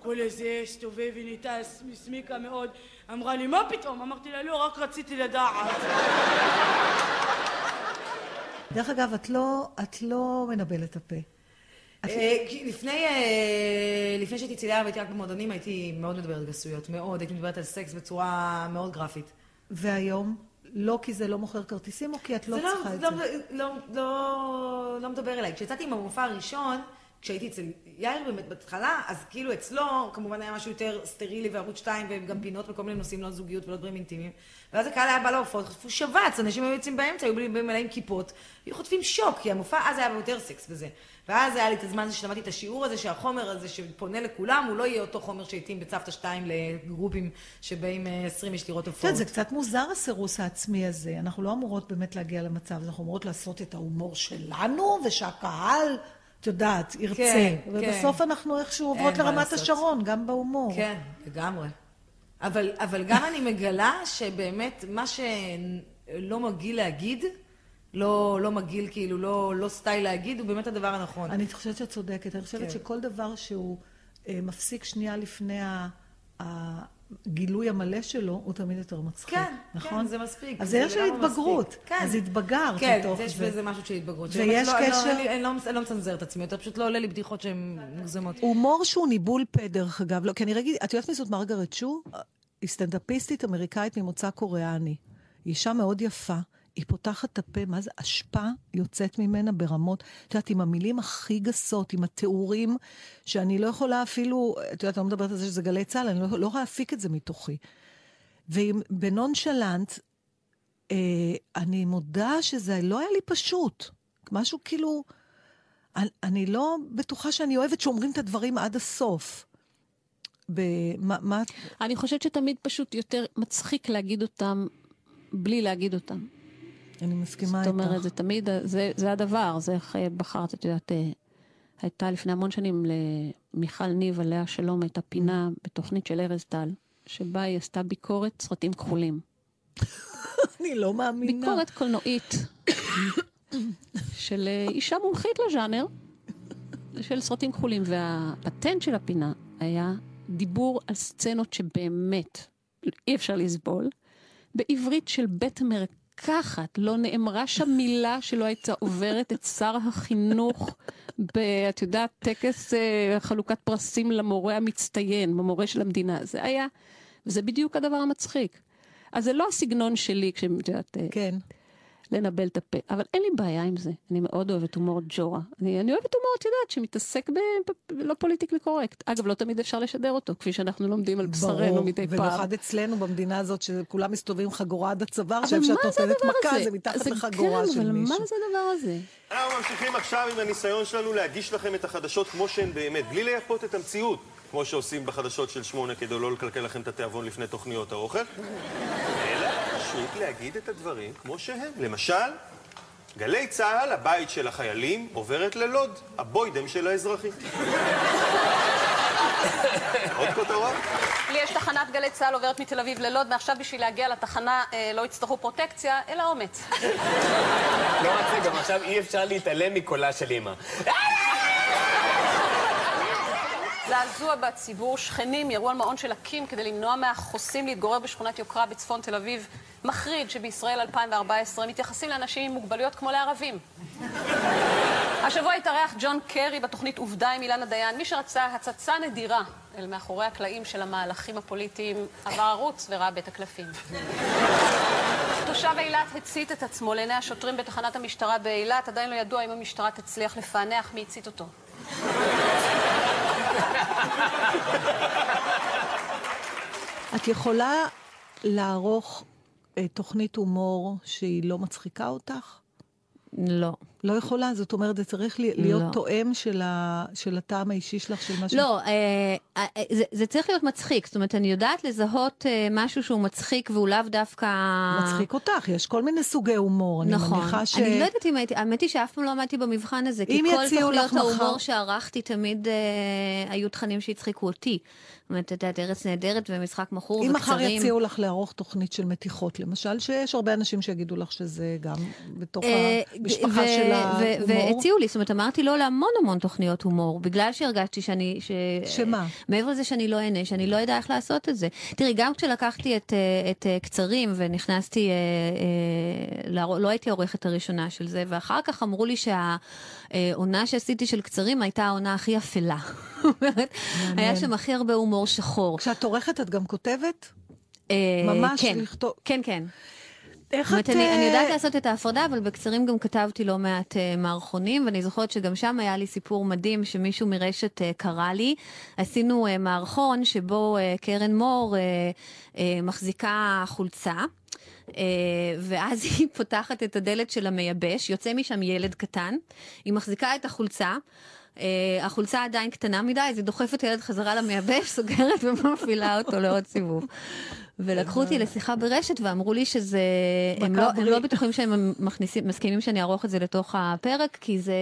כל הזה הסתובב ונהייתה הסמיקה מאוד. אמרה לי, מה פתאום? אמרתי לה, לא, רק רציתי לדעת. דרך אגב, את לא, את לא מנבלת הפה. את- אה, לפני, אה, לפני שהייתי צעירה והייתי רק במועדונים, הייתי מאוד מדברת גסויות, מאוד. הייתי מדברת על סקס בצורה מאוד גרפית. והיום? לא כי זה לא מוכר כרטיסים, או כי את לא זה לא, צריכה את לא, זה? לא, לא, לא מדבר אליי. כשיצאתי עם המופע הראשון, כשהייתי אצל יאיר באמת בהתחלה, אז כאילו אצלו כמובן היה משהו יותר סטרילי וערוץ 2 וגם פינות וכל מיני נושאים לא זוגיות ולא דברים אינטימיים. ואז הקהל היה בא להופעות, חטפו שבץ, אנשים היו יוצאים באמצע, היו מלאים כיפות, היו חוטפים שוק, כי המופע אז היה יותר סקס וזה. ואז היה לי את הזמן הזה שלמדתי את השיעור הזה, שהחומר הזה שפונה לכולם, הוא לא יהיה אותו חומר שהתאים בצוותא 2 לגרופים שבאים אה, 20 איש לראות הופעות. זה קצת מוזר הסירוס העצמי הזה. אנחנו לא אמורות באמת להגיע למצב, אנחנו אמורות לעשות את ההומור שלנו, ושהקהל, את יודעת, ירצה. כן, ובסוף כן. אנחנו איכשהו עוברות לרמת. השרון, גם בהומור. כן, לגמרי. אבל, אבל גם אני מגלה שבאמת מה שלא מגעיל להגיד, לא, לא מגעיל כאילו, לא, לא סטייל להגיד, הוא באמת הדבר הנכון. אני חושבת שאת צודקת. אני חושבת כן. שכל דבר שהוא אה, מפסיק שנייה לפני ה- הגילוי המלא שלו, הוא תמיד יותר מצחיק. כן, נכון? כן, זה מספיק. אז זה עניין של התבגרות. מספיק. כן. אז התבגרת כן, לתוך יש זה. בזה משהו של התבגרות. ויש שבאמת לא- קשר- לא, אני, אני, לא, אני לא מצנזר את עצמי יותר, פשוט לא עולה לי בדיחות שהן מוגזמות. הומור שהוא ניבול פה, דרך אגב. לא, כי אני רגיל, את יודעת מי זאת מרגרט שו? היא סטנדאפיסטית אמריקאית ממוצא קוריאני. היא אישה מאוד יפה. היא פותחת את הפה, מה זה? אשפה יוצאת ממנה ברמות, את יודעת, עם המילים הכי גסות, עם התיאורים, שאני לא יכולה אפילו, את יודעת, אני לא מדברת על זה שזה גלי צה"ל, אני לא, לא יכולה להפיק את זה מתוכי. ובנונשלנט, אה, אני מודה שזה לא היה לי פשוט. משהו כאילו, אני, אני לא בטוחה שאני אוהבת שאומרים את הדברים עד הסוף. במה, מה... אני חושבת שתמיד פשוט יותר מצחיק להגיד אותם בלי להגיד אותם. אני מסכימה זאת איתך. אומרת, זה תמיד, זה, זה הדבר, זה איך אה, בחרת, את יודעת, אה, הייתה לפני המון שנים למיכל ניב, עליה שלום, הייתה פינה בתוכנית של ארז טל, שבה היא עשתה ביקורת סרטים כחולים. אני לא מאמינה. ביקורת קולנועית של אה, אישה מומחית לז'אנר, של סרטים כחולים, והפטנט של הפינה היה דיבור על סצנות שבאמת אי אפשר לסבול, בעברית של בית מרקחת, לא נאמרה שם מילה שלא הייתה עוברת את שר החינוך, את יודעת, טקס אה, חלוקת פרסים למורה המצטיין, המורה של המדינה. זה היה, וזה בדיוק הדבר המצחיק. אז זה לא הסגנון שלי, כשאת יודעת, אה, כן. לנבל את הפה. אבל אין לי בעיה עם זה. אני מאוד אוהבת הומור ג'ורה. אני, אני אוהבת הומור, את יודעת, שמתעסק ב... לא politically correct. אגב, לא תמיד אפשר לשדר אותו, כפי שאנחנו לומדים על בשרנו מדי פעם. במיוחד אצלנו במדינה הזאת, שכולם מסתובבים חגורה עד הצוואר, אבל עכשיו שאת מה זה נותנת מכה, הזה? זה מתחת זה לחגורה כן, של אבל מישהו. מה זה הדבר הזה? אנחנו ממשיכים עכשיו עם הניסיון שלנו להגיש לכם את החדשות כמו שהן באמת, בלי לייפות את המציאות, כמו שעושים בחדשות של שמונה כדי לא לקלקל לכם את התיאבון לפני תוכניות האוכל, אלא פשוט להגיד את הדברים כמו שהם. למשל, גלי צה"ל, הבית של החיילים, עוברת ללוד, הבוידם של האזרחים. עוד כותרות? לי יש תחנת גלי צה"ל עוברת מתל אביב ללוד, מעכשיו בשביל להגיע לתחנה אה, לא יצטרכו פרוטקציה, אלא אומץ. לא רק זה, גם עכשיו אי אפשר להתעלם מקולה של אמא. זעזוע בציבור, שכנים ירו על מעון של אקים כדי למנוע מהחוסים להתגורר בשכונת יוקרה בצפון תל אביב. מחריד שבישראל 2014 מתייחסים לאנשים עם מוגבלויות כמו לערבים. השבוע התארח ג'ון קרי בתוכנית עובדה עם אילנה דיין. מי שרצה הצצה נדירה אל מאחורי הקלעים של המהלכים הפוליטיים עבר ערוץ וראה בית הקלפים. תושב אילת הצית את עצמו לעיני השוטרים בתחנת המשטרה באילת. עדיין לא ידוע אם המשטרה תצליח לפענח מי הצית אותו. את יכולה לערוך אה, תוכנית הומור שהיא לא מצחיקה אותך? לא. לא יכולה? זאת אומרת, זה צריך לי- להיות לא. תואם של, ה, של הטעם האישי שלך, של מה ש... לא, אה, אה, זה, זה צריך להיות מצחיק. זאת אומרת, אני יודעת לזהות אה, משהו שהוא מצחיק והוא לאו דווקא... מצחיק אותך, יש כל מיני סוגי הומור. אני נכון. מניחה ש... אני לא יודעת אם הייתי, האמת היא שאף פעם לא עמדתי במבחן הזה, כי כל תוכניות ההומור מחר- שערכתי תמיד אה, היו תכנים שהצחיקו אותי. אומרת, את יודעת, ארץ נהדרת ומשחק מכור אם וקצרים. מחר יציעו לך לערוך תוכנית של מתיחות, למשל, שיש הרבה אנשים שיגידו לך שזה גם בתוך אה, המשפחה של ההומור. והציעו לי, זאת אומרת, אמרתי לא להמון המון תוכניות הומור, בגלל שהרגשתי שאני... שמה? מעבר לזה שאני לא אענה, שאני לא אדע איך לעשות את זה. תראי, גם כשלקחתי את, אה, את אה, קצרים ונכנסתי, לא הייתי העורכת הראשונה של זה, ואחר כך אמרו לי שהעונה שעשיתי של קצרים הייתה העונה הכי אפלה. היה שם הכי הרבה הומור שחור. כשאת עורכת את גם כותבת? אה, ממש כן, לכתוב... כן, כן. איך את, אני, אני אה, יודעת לעשות את ההפרדה, אבל בקצרים גם כתבתי לא מעט uh, מערכונים, ואני זוכרת שגם שם היה לי סיפור מדהים שמישהו מרשת uh, קרא לי. עשינו uh, מערכון שבו uh, קרן מור uh, uh, מחזיקה חולצה. Uh, ואז היא פותחת את הדלת של המייבש, יוצא משם ילד קטן, היא מחזיקה את החולצה, uh, החולצה עדיין קטנה מדי, אז היא דוחפת את הילד חזרה למייבש, סוגרת ומפעילה אותו לעוד סיבוב. ולקחו אותי לשיחה ברשת ואמרו לי שזה, הם לא, הם לא בטוחים שהם מכניסים, מסכימים שאני אערוך את זה לתוך הפרק, כי זה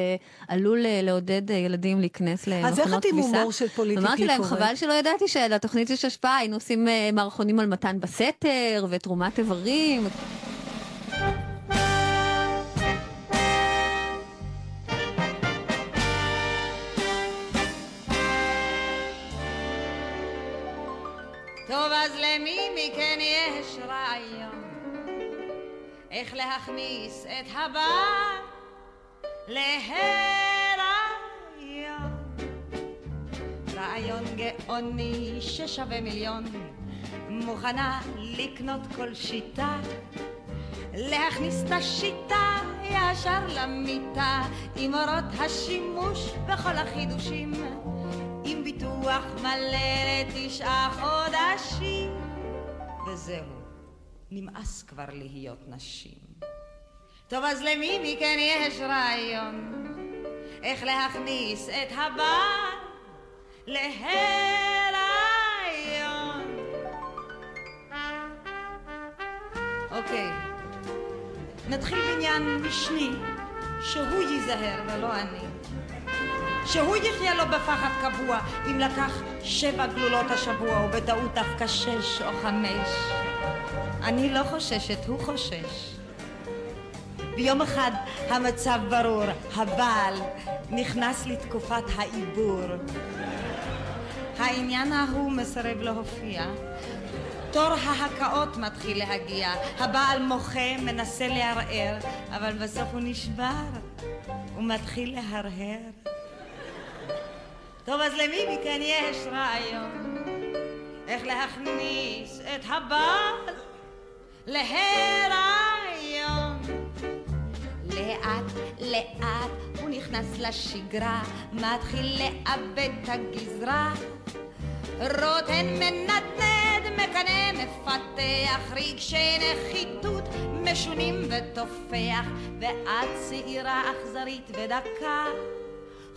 עלול אה, לעודד אה, ילדים להיכנס למכונות אז איך את עם כביסה. הומור של פוליטיקלי אמרתי להם, קורקט? חבל שלא ידעתי שלתוכנית יש השפעה, היינו עושים אה, מערכונים על מתן בסתר ותרומת איברים. טוב, אז למי מכן יש רעיון איך להכניס את הבא להיריון? רעיון גאוני ששווה מיליון, מוכנה לקנות כל שיטה, להכניס את השיטה ישר למיטה, עם אורות השימוש בכל החידושים. עם ביטוח מלא לתשעה חודשים. וזהו, נמאס כבר להיות נשים. טוב, אז למי מכן יש רעיון איך להכניס את הבעל להיריון? אוקיי, נתחיל בעניין משני, שהוא ייזהר ולא אני. שהוא יחיה לו בפחד קבוע אם לקח שבע גלולות השבוע ובטעות דווקא שש או חמש. אני לא חוששת, הוא חושש. ביום אחד המצב ברור, הבעל נכנס לתקופת העיבור. העניין ההוא מסרב להופיע. תור ההקאות מתחיל להגיע, הבעל מוחה, מנסה לערער, אבל בסוף הוא נשבר, הוא מתחיל להרהר. טוב, אז למי מכן יש רעיון איך להכניס את הבעל להיריון? לאט לאט הוא נכנס לשגרה, מתחיל לאבד את הגזרה. רוטן מנדנד, מקנא, מפתח רגשי נחיתות משונים ותופח, ואת צעירה אכזרית ודקה.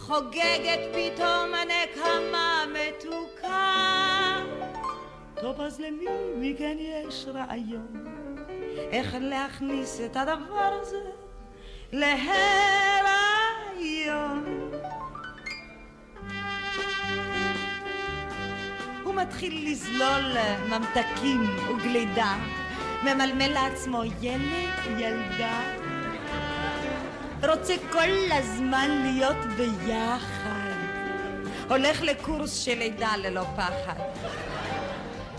חוגגת פתאום נקמה מתוקה. טוב, אז למי מכן יש רעיון איך להכניס את הדבר הזה להיריון? הוא מתחיל לזלול ממתקים וגלידה, ממלמל לעצמו ילד, ילדה. רוצה כל הזמן להיות ביחד. הולך לקורס של לידה ללא פחד.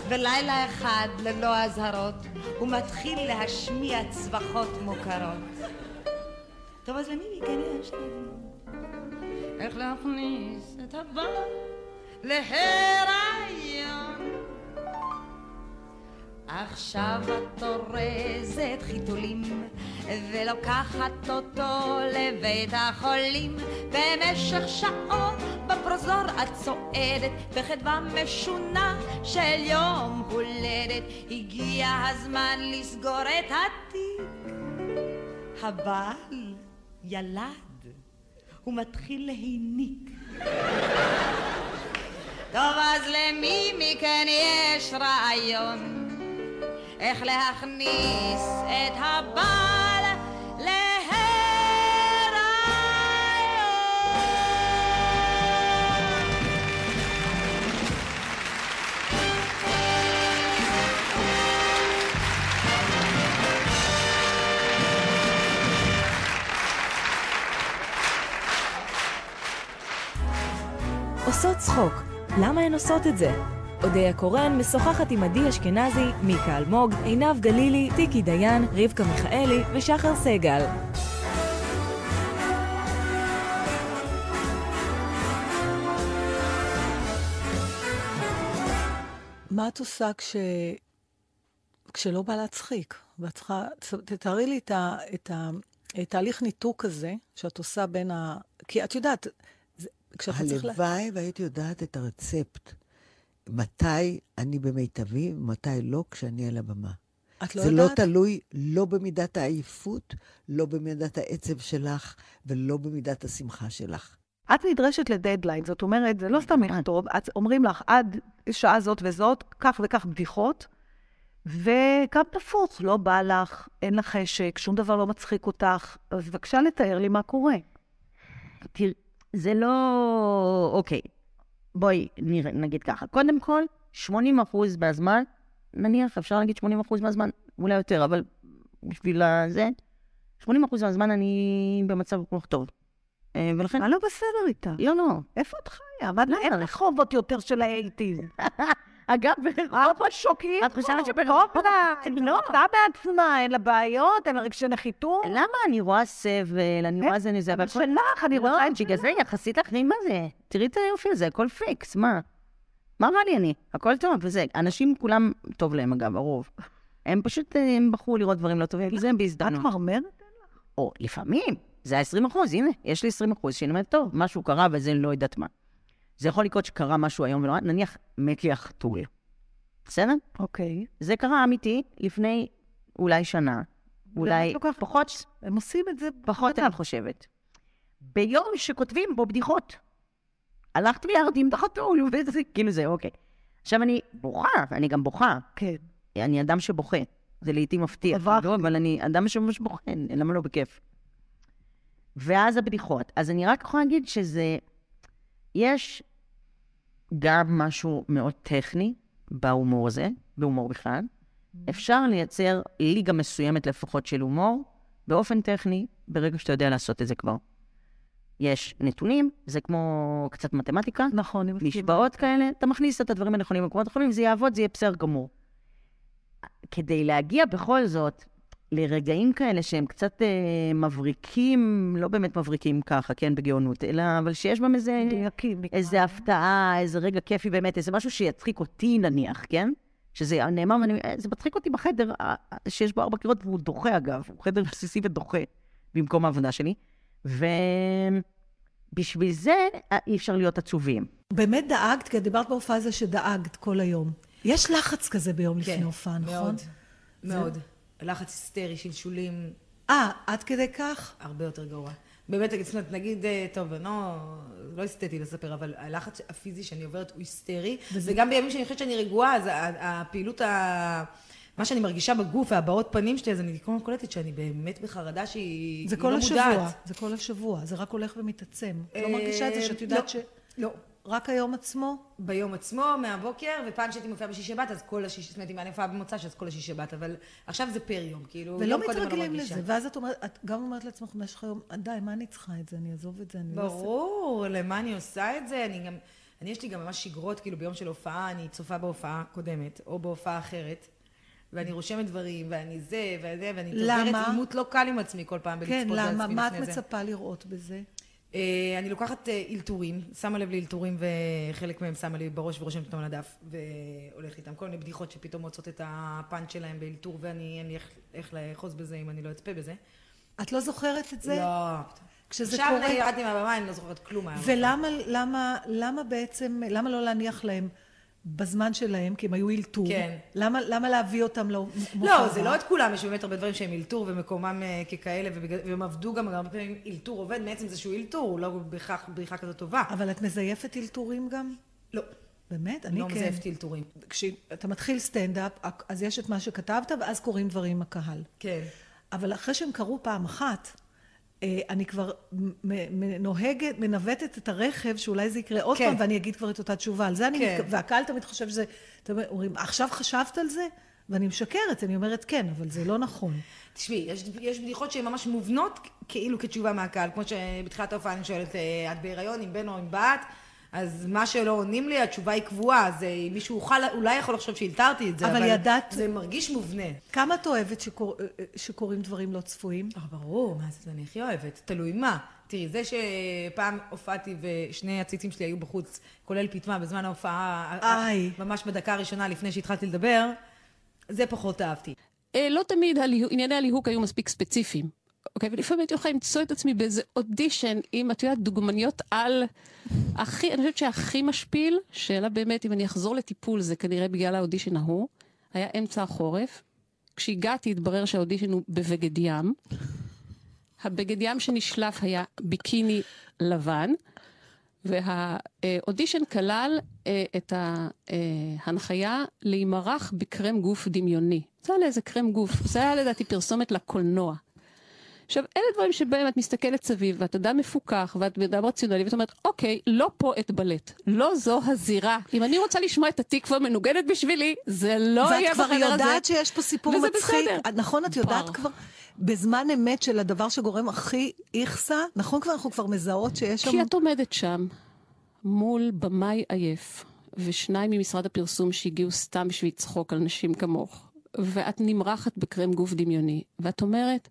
ולילה אחד, ללא אזהרות, הוא מתחיל להשמיע צווחות מוכרות. טוב, אז למי רעיון? איך להכניס את הבא להיריון? עכשיו את אורזת חיתולים ולוקחת אותו לבית החולים. במשך שעות בפרוזור את צועדת בחדווה משונה של יום הולדת. הגיע הזמן לסגור את התיק. הבעל ילד הוא מתחיל להיניק. טוב אז למי מכן יש רעיון איך להכניס את הבעל. עושות צחוק, למה הן עושות את זה? אודיה קורן משוחחת עם עדי אשכנזי, מיקה אלמוג, עינב גלילי, טיקי דיין, רבקה מיכאלי ושחר סגל. מה את עושה כש... כשלא בא להצחיק? ואת צריכה, תתארי לי את, ה, את התהליך ניתוק הזה שאת עושה בין ה... כי את יודעת, כשאתה צריך... הלוואי והייתי יודעת את הרצפט. מתי אני במיטבי ומתי לא כשאני על הבמה. את לא זה יודעת? לא תלוי לא במידת העייפות, לא במידת העצב שלך ולא במידת השמחה שלך. את נדרשת לדדליין, זאת אומרת, זה לא סתם לכתוב, את אומרים לך, עד שעה זאת וזאת, כך וכך בדיחות, וגם הפוך, לא בא לך, אין לך חשק, שום דבר לא מצחיק אותך, אז בבקשה לתאר לי מה קורה. תראי, זה לא... אוקיי, בואי נראה, נגיד ככה. קודם כל, 80 אחוז מהזמן, נניח, אפשר להגיד 80 אחוז מהזמן, אולי יותר, אבל בשביל זה, 80 אחוז מהזמן אני במצב רוח טוב. אה, ולכן... מה לא בסדר איתה? לא, לא. איפה את חיה? מה, אין רחובות יותר של האייטיז. אגב, ארבע שוקים. את חושבת שברחובות... לא. אתה בעצמה, אין לה בעיות, אין לה רגשי נחיתות. למה? אני רואה סבל, אני רואה זה זה, אבל שלך, אני רוצה את. בגלל זה יחסית אחרים, מה זה? תראי את היופי הזה, הכל פיקס, מה? מה רע לי אני? הכל טוב, וזה. אנשים כולם, טוב להם אגב, הרוב. הם פשוט, אה, הם בחרו לראות דברים לא טובים, זה בהזדמנות. את מרמרת? או, לפעמים. זה ה-20 אחוז, הנה, יש לי 20 אחוז, שאני אומרת, טוב, משהו קרה וזה לא יודעת מה. זה יכול לקרות שקרה משהו היום ולא, נניח מת לי החתול. בסדר? אוקיי. זה קרה אמיתי לפני אולי שנה. אולי פחות... הם עושים את זה פחות, אני חושבת. ביום שכותבים בו בדיחות. הלכתי להרדים את החתול, וזה כאילו זה, אוקיי. עכשיו אני בוכה, אני גם בוכה. כן. אני אדם שבוכה. זה לעיתים מפתיע. לא, אבל אני אדם שממש בוכה, למה לא בכיף? ואז הבדיחות. אז אני רק יכולה להגיד שזה... יש גם משהו מאוד טכני בהומור הזה, בהומור בכלל. אפשר לייצר ליגה מסוימת לפחות של הומור, באופן טכני, ברגע שאתה יודע לעשות את זה כבר. יש נתונים, זה כמו קצת מתמטיקה. נכון, אני מסכימה. משוואות כאלה, אתה מכניס את הדברים הנכונים במקומות הנכונים, זה יעבוד, זה יהיה בסדר גמור. כדי להגיע בכל זאת לרגעים כאלה שהם קצת אה, מבריקים, לא באמת מבריקים ככה, כן, בגאונות, אלא אבל שיש בהם איזה, איזה הפתעה, איזה רגע כיפי באמת, איזה משהו שיצחיק אותי נניח, כן? שזה נאמר, ואני, אה, זה מצחיק אותי בחדר אה, שיש בו ארבע קירות, והוא דוחה אגב, הוא חדר בסיסי ודוחה במקום העבודה שלי. ובשביל זה אה, אי אפשר להיות עצובים. באמת דאגת, כי את דיברת בהופעה הזה שדאגת כל היום. יש לחץ כזה ביום לפני הופעה, נכון? מאוד, זה- מאוד. לחץ היסטרי, שלשולים. אה, עד כדי כך? הרבה יותר גרוע. באמת, זאת אומרת, נגיד, אה, טוב, לא, לא אסתטי לספר, אבל הלחץ הפיזי שאני עוברת הוא היסטרי, וגם בימים שאני חושבת שאני רגועה, אז הפעילות, ה... מה שאני מרגישה בגוף והבעות פנים שלי, אז אני כל הזמן קולטת שאני באמת בחרדה שהיא זה היא כל לא השבוע, מודעת. זה כל השבוע, זה רק הולך ומתעצם. את לא אה, מרגישה את זה שאת יודעת לא, ש... לא. רק היום עצמו? ביום עצמו, מהבוקר, ופעם שהייתי מופיעה בשישי שבת, אז כל השישי, זאת אומרת, אם אני מופיעה במוצ"ש, אז כל השישי שבת, אבל עכשיו זה פר יום, כאילו, ולא אני מתרגלים. לזה, ואז את אומרת, את גם אומרת לעצמך במשך היום, די, מה אני צריכה את זה? אני אעזוב את זה, אני לא אעשה... ברור, למה אני עושה את זה? אני גם, אני יש לי גם ממש שגרות, כאילו ביום של הופעה, אני צופה בהופעה קודמת, או בהופעה אחרת, ואני רושמת דברים, ואני זה, וזה, ואני למה? צוברת עימות לא קל עם עצמי כל פעם כן, בלצפות למה? בעצמי מה את. מצפה לראות בזה? אה, אני לוקחת אה, אלתורים, שמה לב לאלתורים וחלק מהם שמה לי בראש ורושמת אותם על הדף והולכת איתם. כל מיני בדיחות שפתאום מוצאות את הפאנץ' שלהם באלתור ואני אין לי איך, לאחוז בזה אם אני לא אצפה בזה. את לא זוכרת את זה? לא. כשזה עכשיו קורה... אני ירדתי מהבמה, אני לא זוכרת כלום. ולמה למה, למה בעצם, למה לא להניח להם בזמן שלהם, כי הם היו אלתור? כן. למה, למה להביא אותם למופע? לא, זה לא את כולם, יש באמת הרבה דברים שהם אלתור ומקומם אה, ככאלה, והם עבדו גם הרבה פעמים, אלתור עובד מעצם זה שהוא אלתור, הוא לא בהכרח בריחה כזאת טובה. אבל את מזייפת אלתורים גם? לא. באמת? אני לא כן. מזייפת אלתורים. כשאתה מתחיל סטנדאפ, אז יש את מה שכתבת, ואז קורים דברים עם הקהל. כן. אבל אחרי שהם קרו פעם אחת, אני כבר נוהגת, מנווטת את הרכב, שאולי זה יקרה עוד כן. פעם, ואני אגיד כבר את אותה תשובה. על זה אני... כן. מתכו- והקהל תמיד חושב שזה... אתם אומרים, עכשיו חשבת על זה? ואני משקרת, אני אומרת כן, אבל זה לא נכון. תשמעי, יש, יש בדיחות שהן ממש מובנות כאילו כתשובה מהקהל, כמו שבתחילת ההופעה אני שואלת, אה, את בהיריון עם בן או עם בת? אז מה שלא עונים לי, התשובה היא קבועה, אז אה, מישהו אוכל, אולי יכול לחשוב שהלתרתי את זה, אבל אבל, ידעת- זה מרגיש מובנה. כמה את אוהבת שקור... אה, שקורים דברים לא צפויים? אה, ברור, מה זה, אני הכי אוהבת, תלוי מה. תראי, זה שפעם הופעתי ושני הציצים שלי היו בחוץ, כולל פיטמה, בזמן ההופעה, איי. ממש בדקה הראשונה לפני שהתחלתי לדבר, זה פחות אהבתי. אה, לא תמיד הליהו- ענייני הליהוק היו מספיק ספציפיים. אוקיי, ולפעמים הייתי יכולה למצוא את עצמי באיזה אודישן עם, את יודעת, דוגמניות על... הכי, אני חושבת שהכי משפיל, שאלה באמת, אם אני אחזור לטיפול, זה כנראה בגלל האודישן ההוא, היה אמצע החורף. כשהגעתי, התברר שהאודישן הוא בבגד ים. הבגד ים שנשלף היה ביקיני לבן, והאודישן כלל אה, את ההנחיה להימרח בקרם גוף דמיוני. זה היה לאיזה קרם גוף, זה היה לדעתי פרסומת לקולנוע. עכשיו, אלה דברים שבהם את מסתכלת סביב, ואת אדם מפוקח, ואת אדם רציונלי, ואת אומרת, אוקיי, לא פה אתבלט. לא זו הזירה. אם אני רוצה לשמוע את התקווה מנוגנת בשבילי, זה לא יהיה בחדר ואת הזה. כבר יודעת שיש פה סיפור וזה מצחיק. בסדר. נכון, את יודעת כבר. כבר בזמן אמת של הדבר שגורם הכי איכסה? נכון כבר, אנחנו כבר מזהות שיש שם... כי את עומדת שם מול במאי עייף, ושניים ממשרד הפרסום שהגיעו סתם בשביל לצחוק על נשים כמוך, ואת נמרחת בקרם גוף דמיוני, ואת אומרת,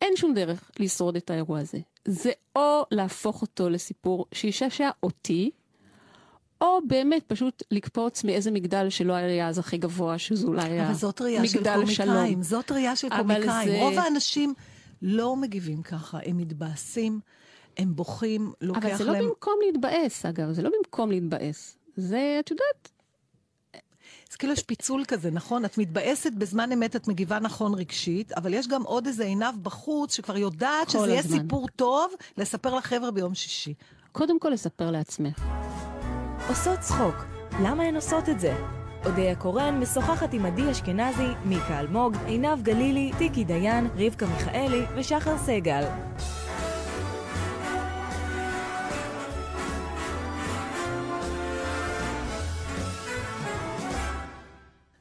אין שום דרך לשרוד את האירוע הזה. זה או להפוך אותו לסיפור שישעשע אותי, או באמת פשוט לקפוץ מאיזה מגדל שלא היה אז הכי גבוה, שזה אולי היה אבל זאת ראייה של מגדל קומיקאים, שלום. זאת ראייה של קומיקאים. זה- רוב האנשים לא מגיבים ככה, הם מתבאסים, הם בוכים, לוקח להם... אבל זה לא במקום להתבאס, אגב, זה לא במקום להתבאס. זה, את יודעת, אז כאילו יש פיצול כזה, נכון? את מתבאסת בזמן אמת, את מגיבה נכון רגשית, אבל יש גם עוד איזה עינב בחוץ שכבר יודעת שזה יהיה הזמן. סיפור טוב לספר לחבר'ה ביום שישי. קודם כל לספר לעצמך. עושות צחוק, למה הן עושות את זה? אודיה קורן משוחחת עם עדי אשכנזי, מיקה אלמוג, עינב גלילי, טיקי דיין, רבקה מיכאלי ושחר סגל.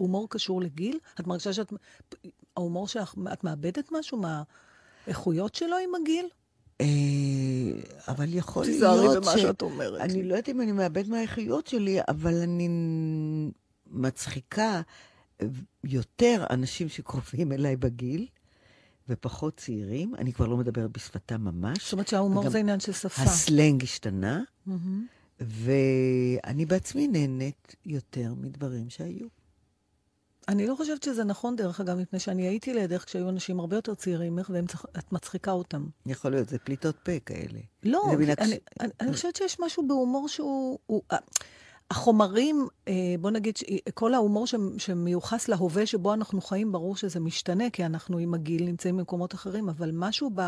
הומור קשור לגיל? את מרגישה שאת... ההומור שלך, את מאבדת משהו מהאיכויות שלו עם הגיל? אה, אבל יכול תיזהרי להיות במה שאת אומרת. אני לא יודעת אם אני מאבד מהאיכויות שלי, אבל אני מצחיקה יותר אנשים שקרובים אליי בגיל, ופחות צעירים. אני כבר לא מדברת בשפתם ממש. זאת אומרת שההומור זה עניין של שפה. הסלנג השתנה, מהמם. ואני בעצמי נהנית יותר מדברים שהיו. אני לא חושבת שזה נכון, דרך אגב, מפני שאני הייתי לידך כשהיו אנשים הרבה יותר צעירים ממך, ואת מצחיקה אותם. יכול להיות, זה פליטות פה כאלה. לא, זה מן אני, אני, אני חושבת שיש משהו בהומור שהוא... הוא, אה, החומרים, אה, בוא נגיד, כל ההומור שמיוחס להווה שבו אנחנו חיים, ברור שזה משתנה, כי אנחנו עם הגיל נמצאים במקומות אחרים, אבל משהו ב,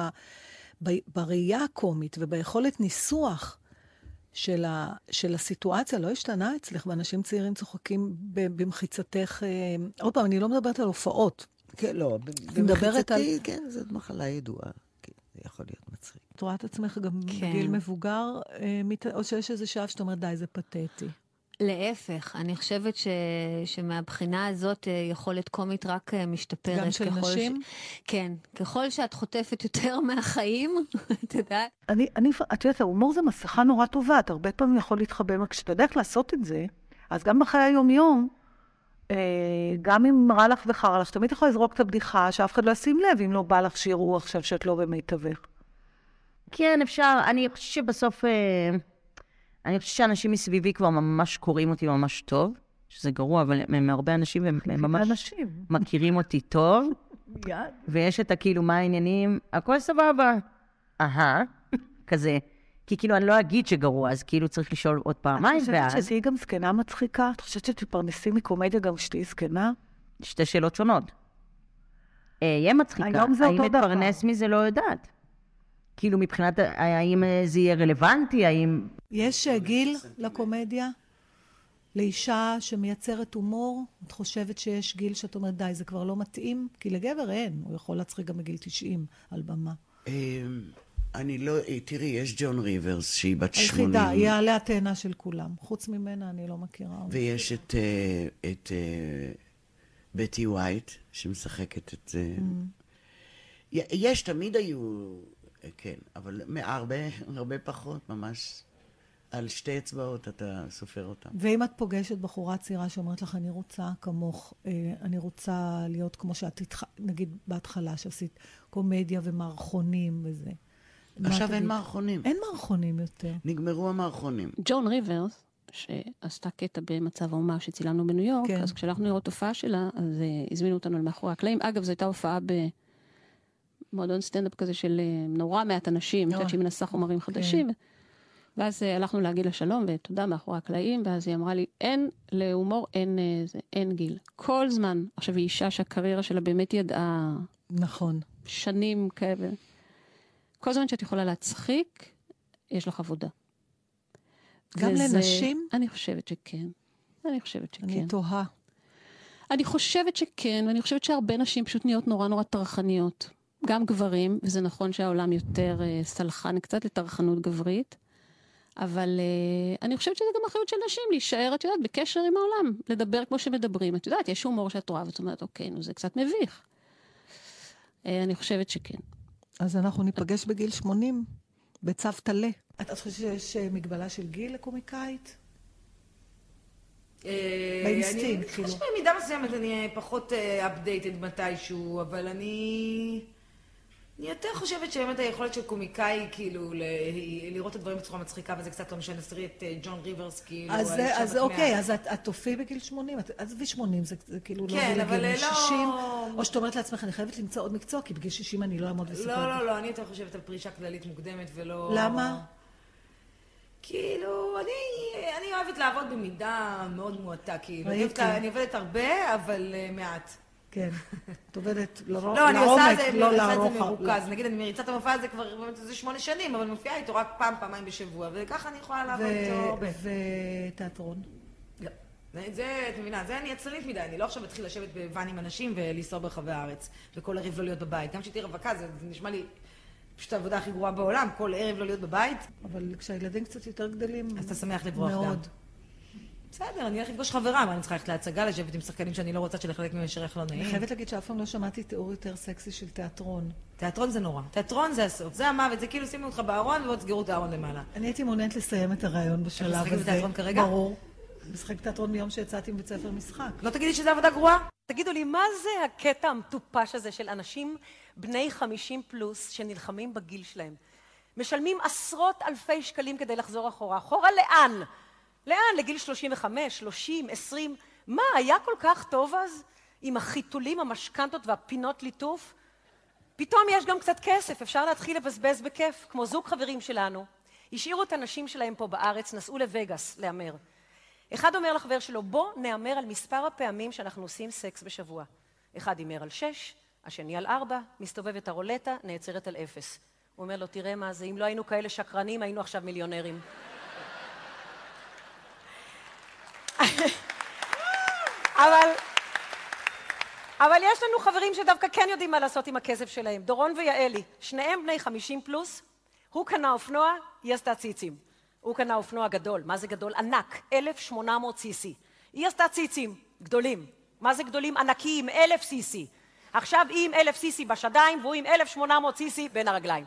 ב, בראייה הקומית וביכולת ניסוח של, ה, של הסיטואציה לא השתנה אצלך, ואנשים צעירים צוחקים ב- במחיצתך. אה, עוד פעם, אני לא מדברת על הופעות. כן, לא, מדברת על... במחיצתי, כן, זאת מחלה ידועה. כן, זה יכול להיות מצחיק. את רואה את עצמך גם כן. בגיל מבוגר, אה, מת- או שיש איזה שלב שאתה אומר, די, זה פתטי. להפך, אני חושבת ש... שמהבחינה הזאת אה, יכולת קומית רק אה, משתפרת. גם של ככל נשים? ש... כן, ככל שאת חוטפת יותר מהחיים, את יודעת. אני, אני, את יודעת, ההומור זה מסכה נורא טובה, אתה הרבה פעמים יכול להתחבא, אבל כשאתה יודע איך לעשות את זה, אז גם בחיי היום-יום, אה, גם אם רע לך וחרא לך, תמיד יכול לזרוק את הבדיחה, שאף אחד לא ישים לב, אם לא בא לך שיראו עכשיו שאת לא במיטבך. כן, אפשר. אני חושבת שבסוף... אה, אני חושבת שאנשים מסביבי כבר ממש קוראים אותי ממש טוב, שזה גרוע, אבל הם הרבה אנשים, והם הם ממש אנשים. מכירים אותי טוב. ויש את הכאילו, מה העניינים? הכל סבבה. אהה, כזה. כי כאילו, אני לא אגיד שגרוע, אז כאילו צריך לשאול עוד פעמיים, את חושבת ואז... שתהיי גם זקנה מצחיקה? את חושבת שתפרנסי מקומדיה גם כשתהיי זקנה? שתי שאלות שונות. אהיה מצחיקה. היום זה אותו האם דבר. אתפרנס מזה? לא יודעת. כאילו, מבחינת האם אה, זה יהיה רלוונטי, האם... יש אה, גיל לקומדיה? לאישה שמייצרת הומור? את חושבת שיש גיל שאת אומרת, די, זה כבר לא מתאים? כי לגבר אין, הוא יכול להצחיק גם בגיל 90 על במה. אמ, אני לא, אה, תראי, יש ג'ון ריברס, שהיא בת 80. היחידה, היא העלה התאנה של כולם. חוץ ממנה אני לא מכירה. ויש את, את בטי ווייט, שמשחקת את זה. Mm. יש, תמיד היו, כן, אבל הרבה, הרבה פחות, ממש. על שתי אצבעות אתה סופר אותם. ואם את פוגשת בחורה צעירה שאומרת לך, אני רוצה כמוך, אה, אני רוצה להיות כמו שאת, התח... נגיד בהתחלה שעשית קומדיה ומערכונים וזה. עכשיו אין תגיד? מערכונים. אין מערכונים יותר. נגמרו המערכונים. ג'ון ריברס שעשתה קטע במצב האומה שצילמנו בניו יורק, כן. אז כשהלכנו לראות הופעה שלה, אז אה, הזמינו אותנו למאחורי הקלעים. אגב, זו הייתה הופעה במועדון סטנדאפ כזה של אה, נורא מעט אנשים, אוי. יודעת שהיא מנסה חומרים חדשים. ואז אה, הלכנו להגיד לה שלום ותודה מאחורי הקלעים, ואז היא אמרה לי, אין להומור, אין, אה, זה, אין גיל. כל זמן. עכשיו, היא אישה שהקריירה שלה באמת ידעה... נכון. שנים כאלה. כל זמן שאת יכולה להצחיק, יש לך עבודה. גם וזה- לנשים? אני חושבת שכן. אני חושבת שכן. אני תוהה. אני חושבת שכן, ואני חושבת שהרבה נשים פשוט נהיות נורא נורא טרחניות. גם גברים, וזה נכון שהעולם יותר אה, סלחן קצת לטרחנות גברית, אבל אה, אני חושבת שזה גם אחריות של נשים להישאר, את יודעת, בקשר עם העולם, לדבר כמו שמדברים. את יודעת, יש הומור שאת רואה ואת אומרת, אוקיי, נו, זה קצת מביך. אה, אני חושבת שכן. אז אנחנו ניפגש בגיל 80, בצו טלה. את את חושבת שיש אה, מגבלה של גיל לקומיקאית? באינסטינקט, אני כאילו. חושבת שבמידה מסוימת אני פחות updated מתישהו, אבל אני... אני יותר חושבת שבאמת היכולת של קומיקאי, כאילו, ל- לראות את הדברים בצורה מצחיקה, וזה קצת לא משנה, תראי את אה, ג'ואן ריברס, כאילו, אז, אז אוקיי, מאה. אז את, את תופיעי בגיל 80, את- עזבי 80, זה, זה כאילו לא כן, גיל אבל הגיוני. לא- 60, או שאת אומרת לעצמך, אני חייבת למצוא עוד מקצוע, כי בגיל 60 אני לא אעמוד לספר. לא, לא, לא, אני יותר חושבת על פרישה כללית מוקדמת ולא... למה? כאילו, אני, אני אוהבת לעבוד במידה מאוד מועטה, כאילו. אני, אני עובדת הרבה, אבל uh, מעט. כן. את עובדת לרוב- לא, לעומק, זה, לא אני עושה את. זה מרוכז. נגיד, אני מריצה את המופע הזה כבר איזה שמונה שנים, אבל מופיעה איתו רק פעם, פעמיים בשבוע, וככה אני יכולה לעבוד איתו הרבה. ותיאטרון? לא. זה- זה, את מבינה, זה אני עצלנית מדי, אני לא עכשיו אתחיל לשבת בוואן עם אנשים ולנסוע ברחבי הארץ, וכל ערב לא להיות בבית. גם כשתהיי רווקה, זה זה נשמע לי פשוט העבודה הכי גרועה בעולם, כל ערב לא להיות בבית. אבל כשהילדים קצת יותר גדלים... אז אתה שמח לברוח גם. מאוד. בסדר, אני אלך לפגוש חברה, מה אני צריכה ללכת להצגה, לשבת עם שחקנים שאני לא רוצה שלחלק מהם יש ערך לא נעים. אני חייבת להגיד שאף פעם לא שמעתי תיאור יותר סקסי של תיאטרון. תיאטרון זה נורא. תיאטרון זה הסוף, זה המוות, זה כאילו שימו אותך בארון ובואו תסגרו את הארון למעלה. אני הייתי מעוניינת לסיים את הרעיון בשלב הזה. משחקת בתיאטרון כרגע? ברור. משחק תיאטרון מיום שיצאתי מבית ספר משחק. לא תגידי שזה עבודה גרועה? תגידו לי, מה זה הקטע המטופש הזה של אנשים בני 50 פלוס שנלחמים בגיל שלהם? משלמים עשרות אלפי שקלים כדי לחזור אחורה. אחורה לאן? לאן? לגיל 35, 30, 20? מה, היה כל כך טוב אז? עם החיתולים, המשכנתות והפינות ליטוף? פתאום יש גם קצת כסף, אפשר להתחיל לבזבז בכיף, כמו זוג חברים שלנו. השאירו את הנשים שלהם פה בארץ, נסעו לווגאס להמר. אחד אומר לחבר שלו, בוא נהמר על מספר הפעמים שאנחנו עושים סקס בשבוע. אחד הימר על שש, השני על ארבע, מסתובבת הרולטה, נעצרת על אפס. הוא אומר לו, תראה מה זה, אם לא היינו כאלה שקרנים, היינו עכשיו מיליונרים. אבל, אבל יש לנו חברים שדווקא כן יודעים מה לעשות עם הכסף שלהם. דורון ויעלי, שניהם בני 50 פלוס, הוא קנה אופנוע, היא עשתה ציצים. הוא קנה אופנוע גדול, מה זה גדול? ענק, 1,800 cc. היא עשתה ציצים, גדולים. מה זה גדולים? ענקיים, 1,000 cc. עכשיו היא עם 1,000 cc בשדיים והוא עם 1,800 cc בין הרגליים.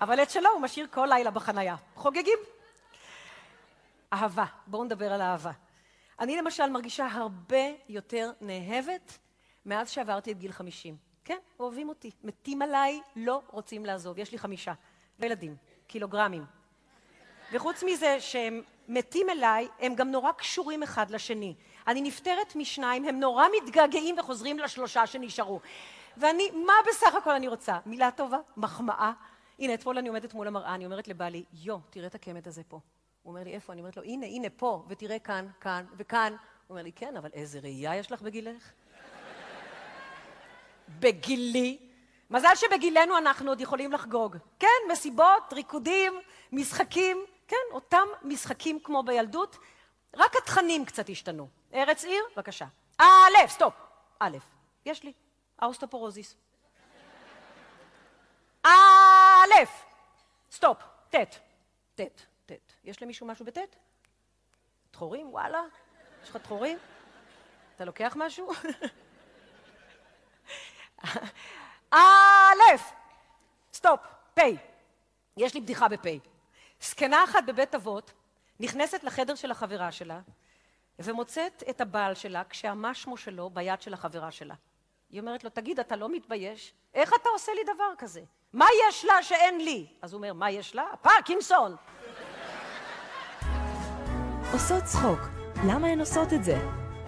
אבל את שלו הוא משאיר כל לילה בחנייה. חוגגים. אהבה, בואו נדבר על אהבה. אני למשל מרגישה הרבה יותר נאהבת מאז שעברתי את גיל 50. כן, אוהבים אותי, מתים עליי, לא רוצים לעזוב. יש לי חמישה. וילדים, קילוגרמים. וחוץ מזה שהם מתים אליי, הם גם נורא קשורים אחד לשני. אני נפטרת משניים, הם נורא מתגעגעים וחוזרים לשלושה שנשארו. ואני, מה בסך הכל אני רוצה? מילה טובה, מחמאה. הנה, אתמול אני עומדת מול המראה, אני אומרת לבעלי, יו, תראה את הקמט הזה פה. הוא אומר לי, איפה? אני אומרת לו, הנה, הנה, פה, ותראה כאן, כאן וכאן. הוא אומר לי, כן, אבל איזה ראייה יש לך בגילך? בגילי? מזל שבגילנו אנחנו עוד יכולים לחגוג. כן, מסיבות, ריקודים, משחקים, כן, אותם משחקים כמו בילדות, רק התכנים קצת השתנו. ארץ עיר, בבקשה. א', סטופ. א', יש לי, אוסטאופורוזיס. א', סטופ, ט', ט'. יש למישהו משהו בט'? דחורים? וואלה. יש לך דחורים? אתה לוקח משהו? א', סטופ, פ'. יש לי בדיחה בפ'. זקנה אחת בבית אבות נכנסת לחדר של החברה שלה ומוצאת את הבעל שלה כשהמשמו שלו ביד של החברה שלה. היא אומרת לו, תגיד, אתה לא מתבייש? איך אתה עושה לי דבר כזה? מה יש לה שאין לי? אז הוא אומר, מה יש לה? פרקינסון. עושות צחוק. למה הן עושות את זה?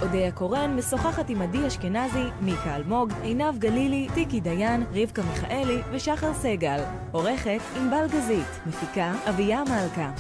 אודיה קורן משוחחת עם עדי אשכנזי, מיקה אלמוג, עינב גלילי, טיקי דיין, רבקה מיכאלי ושחר סגל. עורכת ענבל גזית, מפיקה אביה מלכה.